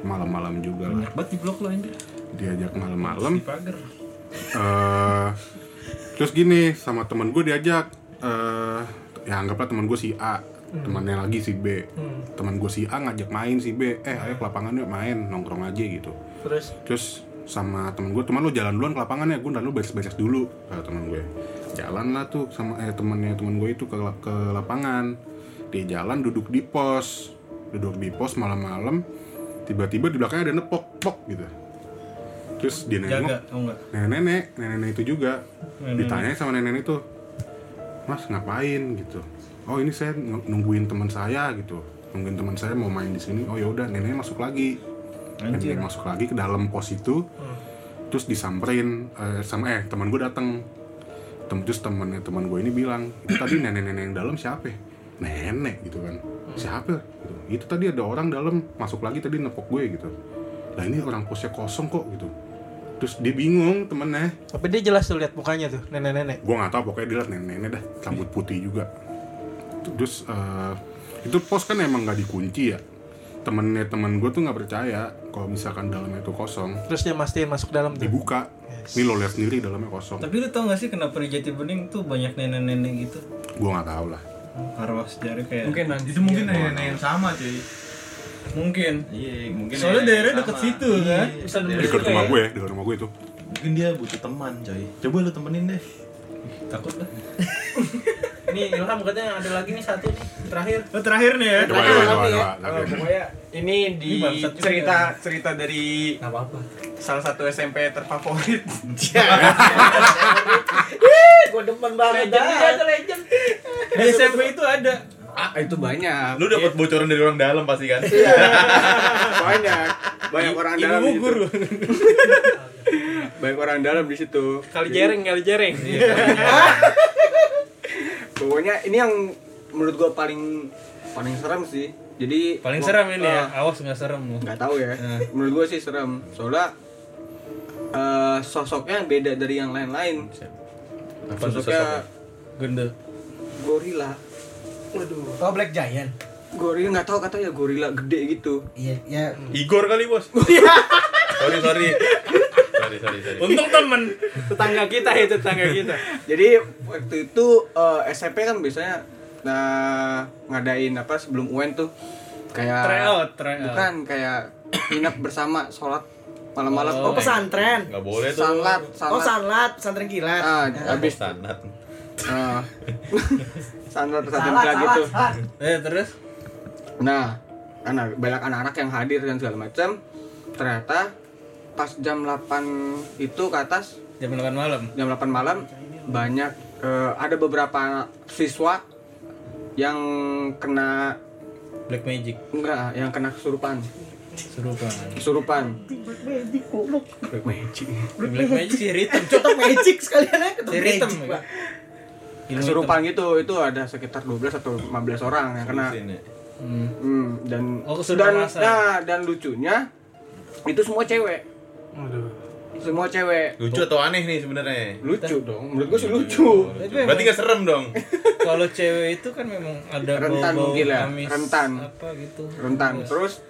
malam-malam juga lah Banyak banget di blok lo ini. diajak malam-malam Di pagar. eh terus gini sama temen gue diajak eh ya anggaplah temen gue si A temannya lagi si B. Teman gue si A ngajak main si B. Eh ayo ke lapangan yuk main nongkrong aja gitu. Terus? Terus sama temen gue teman lu jalan duluan ke lapangan ya gue dan lu beres-beres dulu kata temen gue jalan lah tuh sama eh temennya temen gue itu ke ke lapangan. Di jalan duduk di pos duduk di pos malam-malam tiba-tiba di belakangnya ada nepok pok gitu. Terus dia nengok. Nenek-nenek nenek-nenek itu juga. Nenek. ditanya sama nenek itu mas ngapain? gitu oh ini saya ng- nungguin teman saya gitu. Nungguin teman saya mau main di sini. Oh ya udah. Neneknya masuk lagi. Anjir. nenek masuk lagi ke dalam pos itu. Terus disamperin eh, sama eh teman gue datang tem terus temennya teman gue ini bilang itu tadi nenek-nenek yang dalam siapa ya? nenek gitu kan. Siapa? Gitu. itu tadi ada orang dalam masuk lagi tadi nepok gue gitu. Lah ini orang posnya kosong kok gitu. Terus dia bingung temennya. Tapi dia jelas tuh lihat mukanya tuh nenek-nenek. gue nggak tahu pokoknya dia liat nenek-nenek dah rambut putih juga terus eh, itu pos kan emang nggak dikunci ya temennya temen gue tuh nggak percaya kalau misalkan dalamnya itu kosong Terus dia mastiin masuk dalam tuh. dibuka ini lo lihat sendiri dalamnya kosong Tapi lu tau gak sih kenapa di Jati Bening tuh banyak nenek-nenek gitu? gue nggak tahu lah Arwah sejarah kayak Mungkin nanti Itu mungkin nenek-nenek yang sama cuy. mungkin. Iya, mungkin. Soalnya nenek daerah yang deket sama. situ kan. bisa dekat rumah gue dekat rumah gue itu Mungkin dia butuh teman, coy. Coba lu temenin deh. Takut lah. Nih Ilham katanya ada lagi nih satu nih terakhir. Oh, terakhir nih ya. coba coba coba coba Oh, pokoknya ini di Ini juga cerita cerita dari Nggak apa-apa. salah satu SMP terfavorit. Gue demen banget dah. Di SMP itu ada. Ah, itu banyak. Lu dapat bocoran dari orang dalam pasti kan? banyak banyak orang Ibu dalam di situ. guru. banyak orang dalam di situ. Kali jereng, kali jereng. Pokoknya ini yang menurut gua paling paling serem sih. Jadi Paling gua- serem ini ya. eh, Awas nggak serem lu. nggak tahu ya. Menurut gua sih serem. Soalnya eh, sosoknya beda dari yang lain-lain. Apa Sosoknya sosoknya? Gende. gorila. Oh Black Giant. Gorila nggak tahu katanya gorila gede gitu. Iya, ya. Igor kali, Bos. sorry, sorry. sorry, sorry, sorry. Untung temen. tetangga kita itu tetangga kita. Jadi waktu itu eh, SMP kan biasanya nah ngadain apa sebelum UN tuh kayak Try out, try out. bukan kayak nginep bersama sholat malam-malam Oh pesantren. Nggak boleh tuh. sanlat Oh sanlat sanlat, pesantren kilat. ah Habis habis ah, sanlat pesantren kilat gitu salah. Eh terus? nah anak banyak anak-anak yang hadir dan segala macam ternyata pas jam 8 itu ke atas Jam 8 malam. jam 8 malam banyak eh, ada beberapa siswa yang kena Black Magic. enggak yang kena kesurupan Serupa. kesurupan Black Magic sih ritem. Contoh magic sekalian aja ketemu ritem. magic, kesurupan gitu itu ada sekitar 12 atau 15 orang yang kena. Hmm. hmm, dan Oh, dan nah, dan lucunya itu semua cewek Semua cewek Lucu atau aneh nih sebenarnya? lucu dong menurut gue sih lucu Itu Berarti nggak serem dong? Kalau cewek itu kan memang ada Rentan bau-bau mungkin ya, amis rentan. apa gitu. rentan terus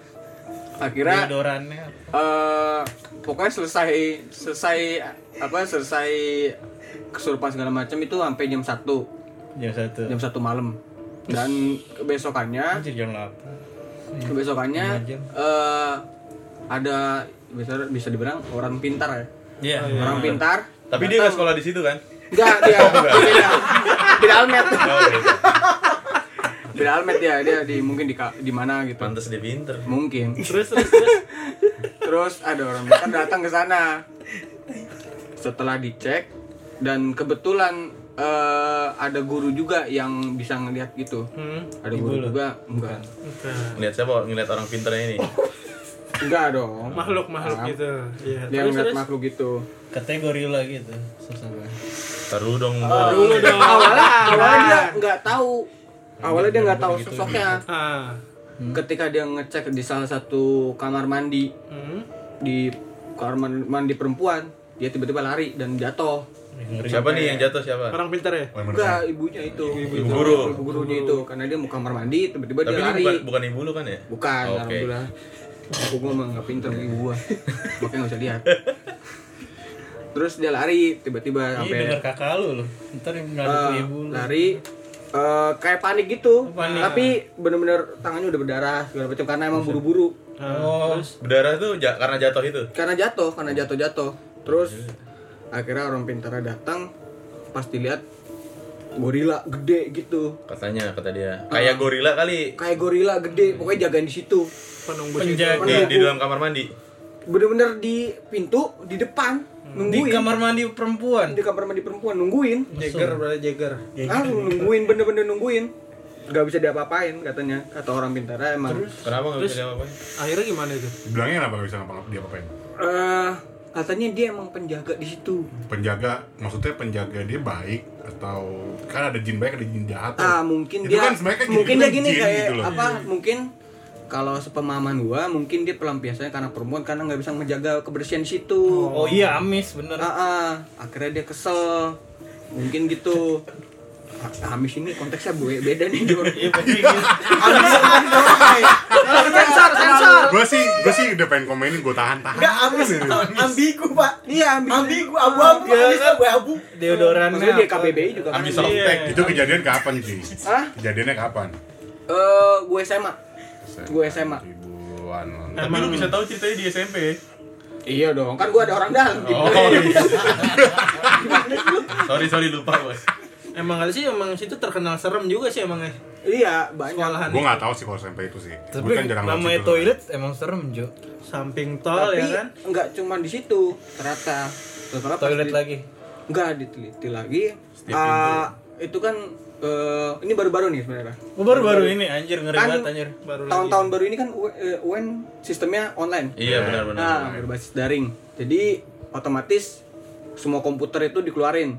akhirnya Deodorannya apa? eh pokoknya selesai selesai apa selesai kesurupan segala macam itu sampai jam 1 Jam satu. jam 1 malam dan kebesokannya Anjir jam 8. kebesokannya jam. Ada bisa bisa dibilang orang pintar ya. Iya. orang pintar. Tapi dia nggak sekolah di situ kan? enggak dia beda beda almet. Oh, beda almet dia dia di mungkin di di mana gitu. Pantes dia pinter. mungkin. Terus terus terus. terus ada orang pintar datang ke sana. Setelah dicek dan kebetulan eh, ada guru juga yang bisa ngelihat gitu. Hmm. ada guru juga enggak. Ngeliat siapa? Ngeliat orang pinternya ini. enggak dong Makhluk makhluk gitu. Iya. dia Terus ngeliat terus. makhluk gitu Katanya gorila gitu. Sosoknya. Taruh dong. Dulu dong. awalnya awalnya dia nggak tahu awalnya dia nggak tahu sosoknya Ah. ketika dia ngecek di salah satu kamar mandi Hmm. di kamar mandi perempuan dia tiba-tiba lari dan jatuh Siapa nih yang jatuh siapa? Orang pintar ya? Oh, enggak ibunya itu ibu, Ibu guru. ibu gurunya itu karena dia mau kamar mandi tiba-tiba Tapi dia ini lari bukan, bukan ibu lu kan ya? bukan Oke. alhamdulillah aku gua mah nggak pinter kayak gua makanya nggak usah lihat terus dia lari tiba-tiba Iya sampai denger kakak lu loh. Ntar yang ngadu ke Eh, ibu lu. lari eh, kayak panik gitu Panik. tapi bener-bener tangannya udah berdarah segala macam karena emang buru-buru Oh, Berdarah tuh ja- karena jatuh itu. karena jatuh karena jatuh-jatuh terus akhirnya orang pintar datang pas dilihat gorila gede gitu Katanya kata dia. Kayak gorila kali kayak gorila gede pokoknya jagain di situ Penunggu penjaga di, di dalam kamar mandi. bener-bener di pintu di depan di nungguin kamar mandi perempuan. di kamar mandi perempuan nungguin Jagger berarti Jagger. langsung nungguin bener-bener nungguin nggak bisa diapa-apain katanya kata orang pintar emang Kenapa nggak bisa diapa-apain? Akhirnya gimana itu? Bilangnya kenapa gak bisa ngapa dia apain? Eh, katanya dia emang penjaga di situ Penjaga, maksudnya penjaga dia baik atau kan ada jin baik ada jin jahat ah mungkin Itu dia kan sebenarnya kan mungkin jadi dia gini jin kayak gitu loh. apa mungkin kalau sepemahaman gua mungkin dia pelampiasannya karena perempuan karena nggak bisa menjaga kebersihan di situ Oh iya amis bener. ah, ah. akhirnya dia kesel mungkin gitu Amis ini konteksnya gue beda nih Jor. Iya pasti gitu. sensor sensor Gue sih, gue sih udah pengen komenin, gue tahan-tahan. nggak ambis ambigu pak Iya, ambil. ambigu abu-abu ambis abu-abu Deodorannya Maksudnya dia apa? KBBI juga kan. Ambis Iya. softtek. Itu kejadian kapan sih? Hah? Kejadiannya kapan? Eh, gue SMA. Gue SMA. Ribuan. Tapi lu bisa tahu ceritanya di SMP. Iya dong, kan gue ada orang dalam. Oh. sorry sorry lupa bos. Emang kali sih emang situ terkenal serem juga sih emangnya. Iya, banyak. Sekolahan Gue gak tahu sih kalau SMP itu sih. Tapi kan jarang namanya toilet emang serem Jo. samping tol Tapi ya kan. enggak cuma di situ, ternyata. Toilet di- lagi. Enggak diteliti lagi. Ah, itu kan eh, ini baru-baru nih sebenarnya. Oh, baru-baru ini anjir ngeri Kan banget anjir. Baru Tahun-tahun baru ini kan U- eh, UN sistemnya online. Iya benar benar. Nah, berbasis daring. Jadi otomatis semua komputer itu dikeluarin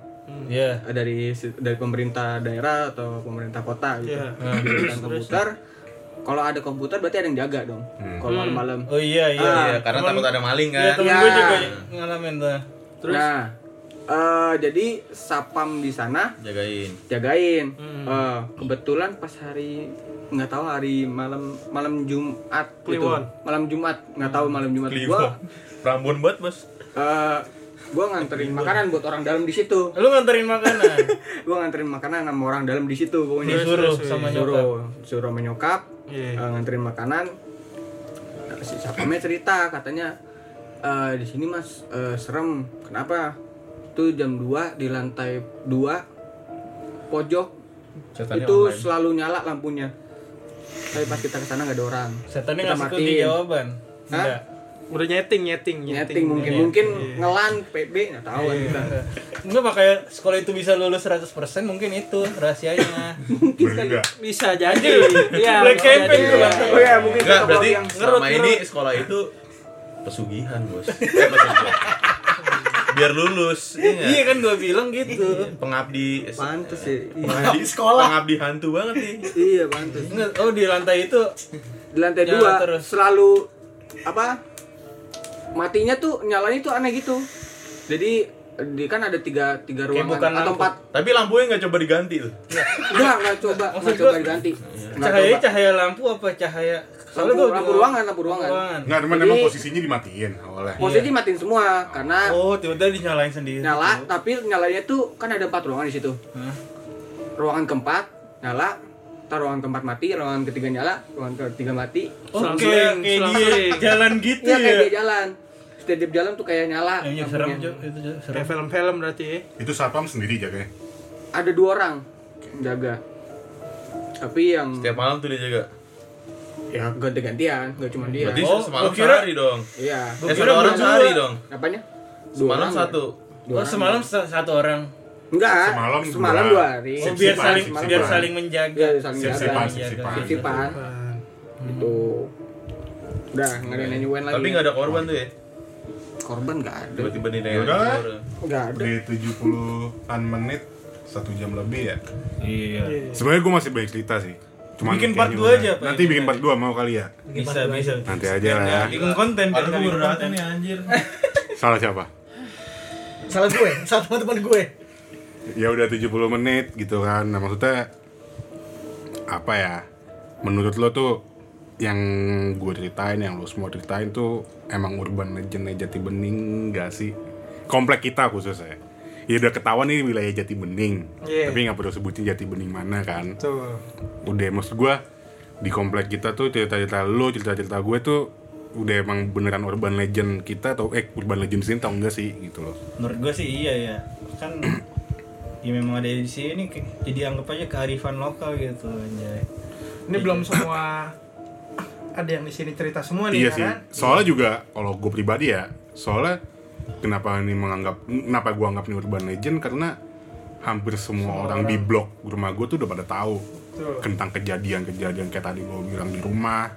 Iya. Eh, dari dari pemerintah daerah atau pemerintah kota gitu. Iya. Diberikan komputer. Kalau ada komputer berarti ada yang jaga dong. Kalau malam-malam. Oh iya iya. Ah, Iya, karena takut ada maling Iya, kan. temen Iya. gue juga ngalamin tuh. Terus Nah, eh, jadi sapam di sana Jagain. jagain. Hmm. Eh, kebetulan pas hari nggak tahu hari malam malam Jumat gitu. Kliwon. Malam Jumat nggak tahu malam Jumat Kliwon. gua Rambun banget bos. eh, gua nganterin makanan buat orang dalam di situ. Lu nganterin makanan. Gua nganterin makanan sama orang dalam di situ pokoknya. Disuruh sama nyokap. Suruh, suruh sama nyokap Iya. eh, nganterin makanan. Nah, Si sapamnya cerita katanya eh, di sini mas eh, serem. Kenapa? Itu jam 2 di lantai 2 pojok Setannya itu online. selalu nyala lampunya. Tapi pas kita ke sana nggak ada orang. Setannya Kita ngasih kunci matiin. jawaban. Hah? Enggak. Udah nyeting nyeting Nyeting mungkin Iya. mungkin Iya. ngelan PB nggak tahu kan kita. Enggak makanya sekolah itu bisa lulus 100% mungkin itu rahasianya. Berenggak. bisa jadi ya Black bisa campaign jadi. tuh, Bang. Oh ya mungkin Enggak, kita berarti yang selama ini sekolah itu pesugihan bos. Eh. Biar lulus. Iya nggak? Iya kan gua bilang gitu. Pengabdi. pantes ya. Iya, Pengabdi sekolah. Pengabdi hantu banget nih. iya pantes. Enggak, oh di lantai itu di lantai Nyala dua terus. selalu apa matinya tuh nyalanya tuh aneh gitu jadi di kan ada tiga tiga ruangan bukan atau lampu. empat Tapi lampunya nggak coba diganti tuh. enggak nggak coba nggak coba diganti Nggak cahaya cahaya lampu apa cahaya lampu, lampu bingung. ruangan lampu ruangan Enggak, cuman Jadi- emang posisinya dimatiin awalnya. posisi matiin semua karena Oh, tiba-tiba dinyalain sendiri. nyala tapi nyalanya tuh kan ada empat ruangan di situ ruangan keempat nyala ntar ruangan keempat mati ruangan ketiga nyala ruangan ketiga mati Oh, Selang kayak dia jalan gitu iya ya. kayak dia jalan setiap jalan tuh kayak nyala Yang serem, lampunya. Jo. Itu serem. kayak film-film berarti ya Itu satpam sendiri jaganya. ada dua orang yang jaga tapi yang Setiap malam tuh dia jaga. ya ganti-gantian nggak cuma dia Berarti Oh, semalam kira- sehari dong. iya Eh, satu orang sehari dong. apanya Semalam orang, satu. Dua Oh, orang. semalam sa- satu orang. Enggak Semalam semalam dua. hari Oh, biar saling sip-sipan. biar saling menjaga. ya saling Sip-sipan, jaga sip-sipan. gitu udah nggak ada yang nyuwen lagi Tapi nggak ada korban tuh ya. korban nggak ada Tiba-tiba nih Ya udah. nggak ada Di 70-an menit satu jam lebih ya. Iya. Sebenarnya gue masih banyak cerita sih. Cuman Bikin part dua udah. aja, Pak. Nanti bikin part 2 mau kali ya. Bisa, bisa. Nanti aja lah ya. Bikin konten kan baru datang nih anjir. Salah siapa? salah gue salah teman-teman gue ya udah 70 menit gitu kan. Nah maksudnya apa ya menurut lo tuh yang gue ceritain yang lo semua ceritain tuh emang urban legendnya Jati Bening gak sih? Komplek kita khususnya. Ya udah ketahuan nih wilayah Jati Bening. Iya. tapi nggak perlu sebutin Jati Bening mana kan. Tuh. udah maksud gue di komplek kita tuh cerita-cerita lo cerita-cerita gue tuh udah emang beneran urban legend kita atau eh urban legend sini tau enggak sih gitu loh. Menurut gue sih iya ya kan ya memang ada di sini jadi anggap aja kearifan lokal gitu anjay. Ini belum semua ada yang di sini cerita semua nih iya ya sih. kan? soalnya juga kalau gue pribadi ya soalnya kenapa ini menganggap kenapa gue anggap ini urban legend? Karena hampir semua, orang, di blok rumah gue tuh udah pada tahu Betul. tentang kejadian-kejadian kayak tadi gue bilang di rumah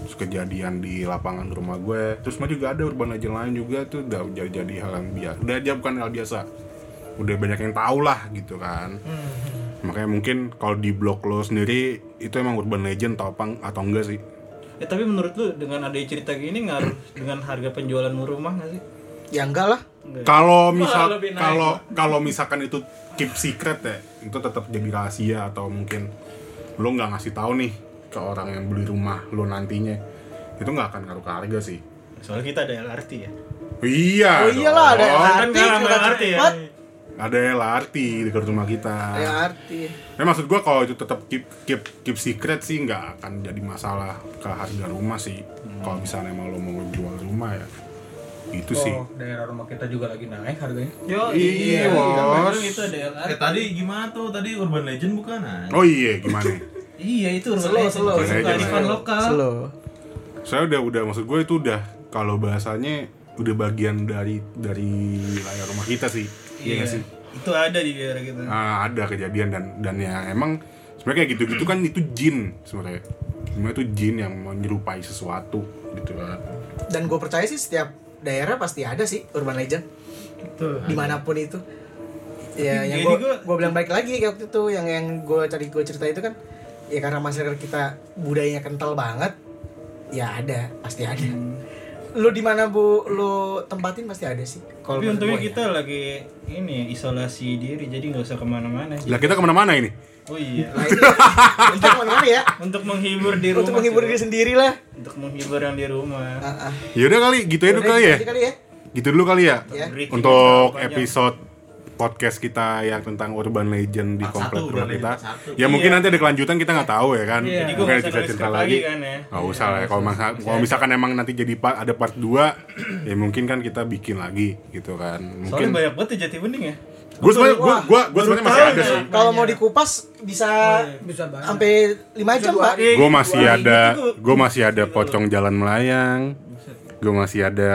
terus kejadian di lapangan rumah gue terus mah juga ada urban legend lain juga tuh udah jadi, jadi hal yang biasa. Udah aja bukan hal biasa udah banyak yang tahu lah gitu kan. Makanya mungkin kalau di blok lo sendiri itu emang urban legend atau apa atau enggak sih? Ya tapi menurut lu dengan ada cerita gini ngaruh dengan harga penjualan rumah nggak sih? Ya enggak lah. Kalau misal kalau kalau misalkan itu keep secret ya, itu tetap jadi rahasia atau mungkin lo nggak ngasih tahu nih ke orang yang beli rumah lo nantinya, itu nggak akan ngaruh ke harga sih. soalnya kita ada LRT ya. Iya. oh iyalah ada dong. kan LRT ya Ada LRT di dekat rumah kita. ada arti Ya maksud gua kalau itu tetap keep keep keep secret sih nggak akan jadi masalah ke harga rumah sih. Kalau misalnya emang lo mau jual rumah ya, itu sih. oh daerah rumah kita juga lagi naik harganya Yo, Iya, Kan bos. itu ada LRT Eh tadi gimana tuh? Tadi urban legend bukan? ah? Oh iya, gimana? iya itu urban Slow, legend slow, slow. lokal slow saya udah udah maksud gue itu udah kalau bahasanya udah bagian dari dari wilayah rumah kita sih iya nggak sih? Itu ada di daerah kita. Ah, ada kejadian dan dan ya emang sebenarnya kayak gitu gitu kan itu jin sebenarnya. Sebenarnya itu jin yang menyerupai sesuatu gitu kan. Dan gue percaya sih setiap daerah pasti ada sih urban legend. Di mana pun itu. Ya Tapi yang gue gua- gue bilang baik lagi kayak waktu itu yang yang gue tadi gue cerita itu kan ya karena masyarakat kita budayanya kental banget ya ada pasti ada lu di mana bu? Lu tempatin pasti ada sih. Kalau tapi untungnya gua ya. kita lagi ini isolasi diri jadi nggak usah ke mana-mana lah kita ke mana-mana ini? Oh iya. Nah, ini kita ke mana-mana ya? Untuk menghibur di rumah untuk menghibur diri sendiri lah. Untuk menghibur yang di rumah. Ah, ah. ya udah kali gitu ya dulu Udah, kali ya. gitu kali ya. Gitu dulu kali ya. Ya untuk episode podcast kita yang tentang urban legend di Part komplek rumah kita. ya mungkin nanti ada kelanjutan kita nggak tahu ya kan. Jadi gue mungkin nggak usah cerita lagi. lagi. Kan ya Gak usah lah ya, kalau masa- kalau misalkan emang nanti jadi part, ada part 2 ya mungkin kan kita bikin lagi gitu kan. Soalnya mungkin banyak banget ya jati bening ya. Gue sebenarnya gue gue gue sebenarnya masih ada ya. sih. Kalau mau dikupas bisa bisa banget. sampai 5 jam pak. gue masih ada gue masih ada pocong jalan melayang. Gue masih ada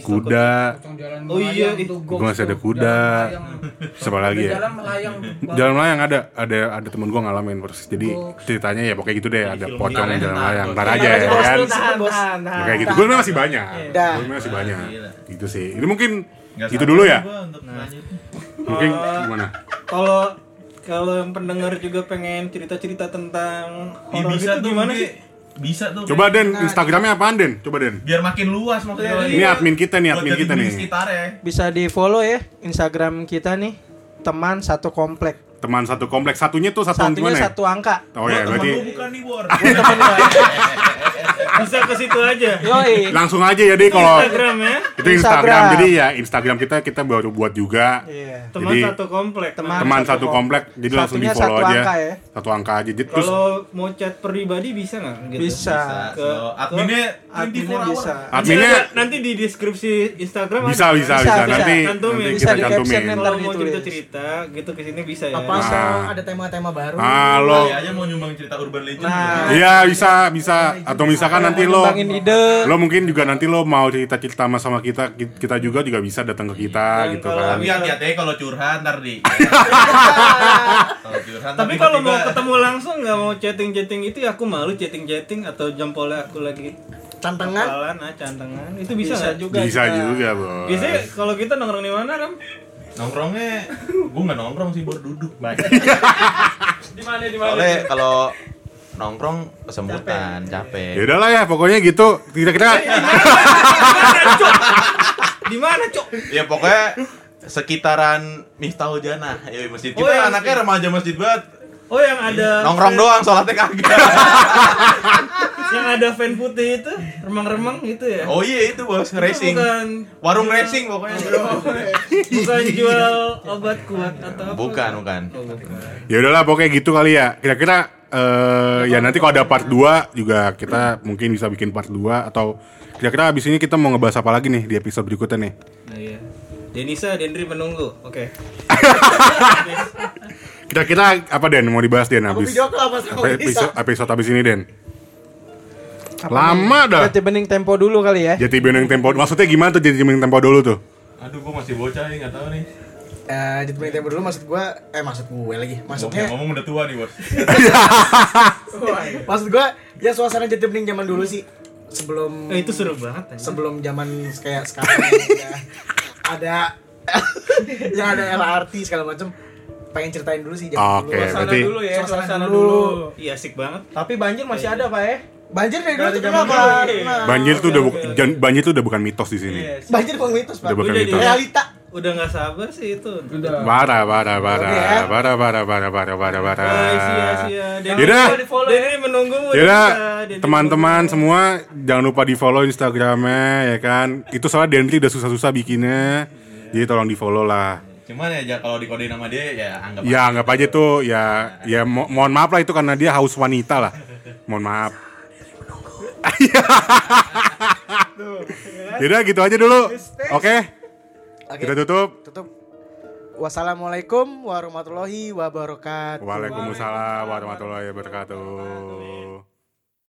kuda. Oh iya, ih. gue masih ada kuda. siapa lagi ya? jalan melayang jalan melayang ada ada ada temen gue ngalamin persis jadi ceritanya ya pokoknya gitu deh ada pocong Ntar, jalan melayang. Ntar. ntar aja ya kan? tahan. kayak gitu. Gue masih banyak. Gue masih banyak. Gila. gitu sih. Ini mungkin itu dulu ya. lanjut. mungkin Eh, gimana? kalau kalau yang pendengar juga pengen cerita-cerita tentang horor bisa itu tuh gimana sih? Bisa tuh. coba Den Instagramnya apaan Den coba Den biar makin luas maksudnya. ini admin kita nih admin kita nih sekitar ya. Bisa di follow ya Instagram kita nih teman satu komplek teman satu kompleks satunya tuh satu satunya gimana ya satu angka oh ya Gua temen berarti lu bukan nih, Bor. Bisa ke situ aja. yoi langsung aja ya deh kalau Instagram ya. itu Instagram. Instagram. jadi ya Instagram kita kita baru buat juga Iya. Teman Jadi, satu komplek. Teman Nah, teman satu satu kom- komplek jadi langsung di Satunya follow satu aja angka ya. satu angka aja jadi terus Kalau mau chat pribadi bisa nggak? Gitu? Bisa. So, adminnya 24 Adminnya hour. bisa Nanti adminnya nanti di deskripsi Instagram bisa bisa Bisa, bisa, bisa. nanti Cantumin. nanti Bisa kita di cantumin Kalau mau cerita-cerita gitu ke sini bisa ya. apa Ah. asal ada tema-tema baru ah lo mau nyumbang cerita urban legend. Nah. ya. iya bisa bisa atau misalkan nanti lo. ide. Lo mungkin juga nanti lo mau cerita cerita sama sama kita kita juga juga bisa datang ke kita Dan gitu kalau- kan. Tapi hati-hati ya kalau curhat ntar di. kalau curhat Tapi kalau mau ketemu langsung nggak mau chatting-chatting itu ya aku malu chatting-chatting atau jempolnya aku lagi tantangan kapalan ah cantengan. Itu bisa bisa. juga bisa kita. juga bos Biasanya kalau kita nongkrong di mana Ram? nongkrongnya gue nggak nongkrong sih baru duduk banyak Di mana di soalnya kalau nongkrong kesemutan capek ya udahlah ya pokoknya gitu kita kita Di mana, Cok? ya pokoknya sekitaran Miftahul Jannah. Ya masjid. Kita Oh, yang- anaknya remaja masjid banget. Oh yang ada Nongkrong doang, sholatnya kagak. yang ada fan putih itu remang-remang itu ya. oh iya itu bos, Itu racing. Bukan Warung racing pokoknya. bukan jual obat kuat atau apa. Bukan, bukan. Oh, bukan. Ya udahlah pokoknya gitu kali ya. Kira-kira eh ya nanti kalau ada part 2 juga kita mungkin bisa bikin part 2 atau kira-kira abis ini kita mau ngebahas apa lagi nih di episode berikutnya nih. Nah iya. Denisa, Dendri menunggu. Oke. Kira-kira apa Den mau dibahas Den abis episode, episode abis ini Den? Apa Lama nih? dah. Jati bening tempo dulu kali ya. Jati bening tempo maksudnya gimana tuh jati bening tempo dulu tuh? Aduh, gua masih bocah nih, nggak tahu nih. Eh, di tempat tempo dulu maksud gue, eh maksud gue lagi, maksudnya, ngomong udah tua nih, Bos. maksud gue, ya suasana jati bening zaman dulu sih, sebelum Eh, itu seru banget. anjing. sebelum zaman kayak sekarang udah ada yang ada LRT segala macam pengen ceritain dulu sih zaman Oke, dulu Suasana berarti dulu ya, Suasana suasana dulu. dulu. Iya asik banget. Tapi banjir masih ada, Pak ya? banjir dari dulu tuh kenapa. Nah, banjir tuh udah oke. jan- banjir tuh udah bukan mitos di sini. Iya. banjir bukan mitos pak Udah bukan Udah mitos. realita Udah nggak sabar sih itu. Udah. Parah, parah, parah, Oke, ya. parah, parah, parah, parah, parah, parah. Oh, sia sia. Yaudah. Dendri menunggu. Yaudah, teman-teman semua jangan lupa di follow Instagramnya ya kan. Itu soalnya Dendri udah susah-susah bikinnya. Jadi tolong di follow lah. Cuman ya kalau dikodein nama dia ya anggap Ya anggap aja tuh ya ya mo- mohon maaf lah itu karena dia haus wanita lah. Mohon maaf. Yaudah gitu aja dulu. Oke, Oke, kita tutup. tutup wassalamualaikum warahmatullahi wabarakatuh Waalaikumsalam warahmatullahi wabarakatuh.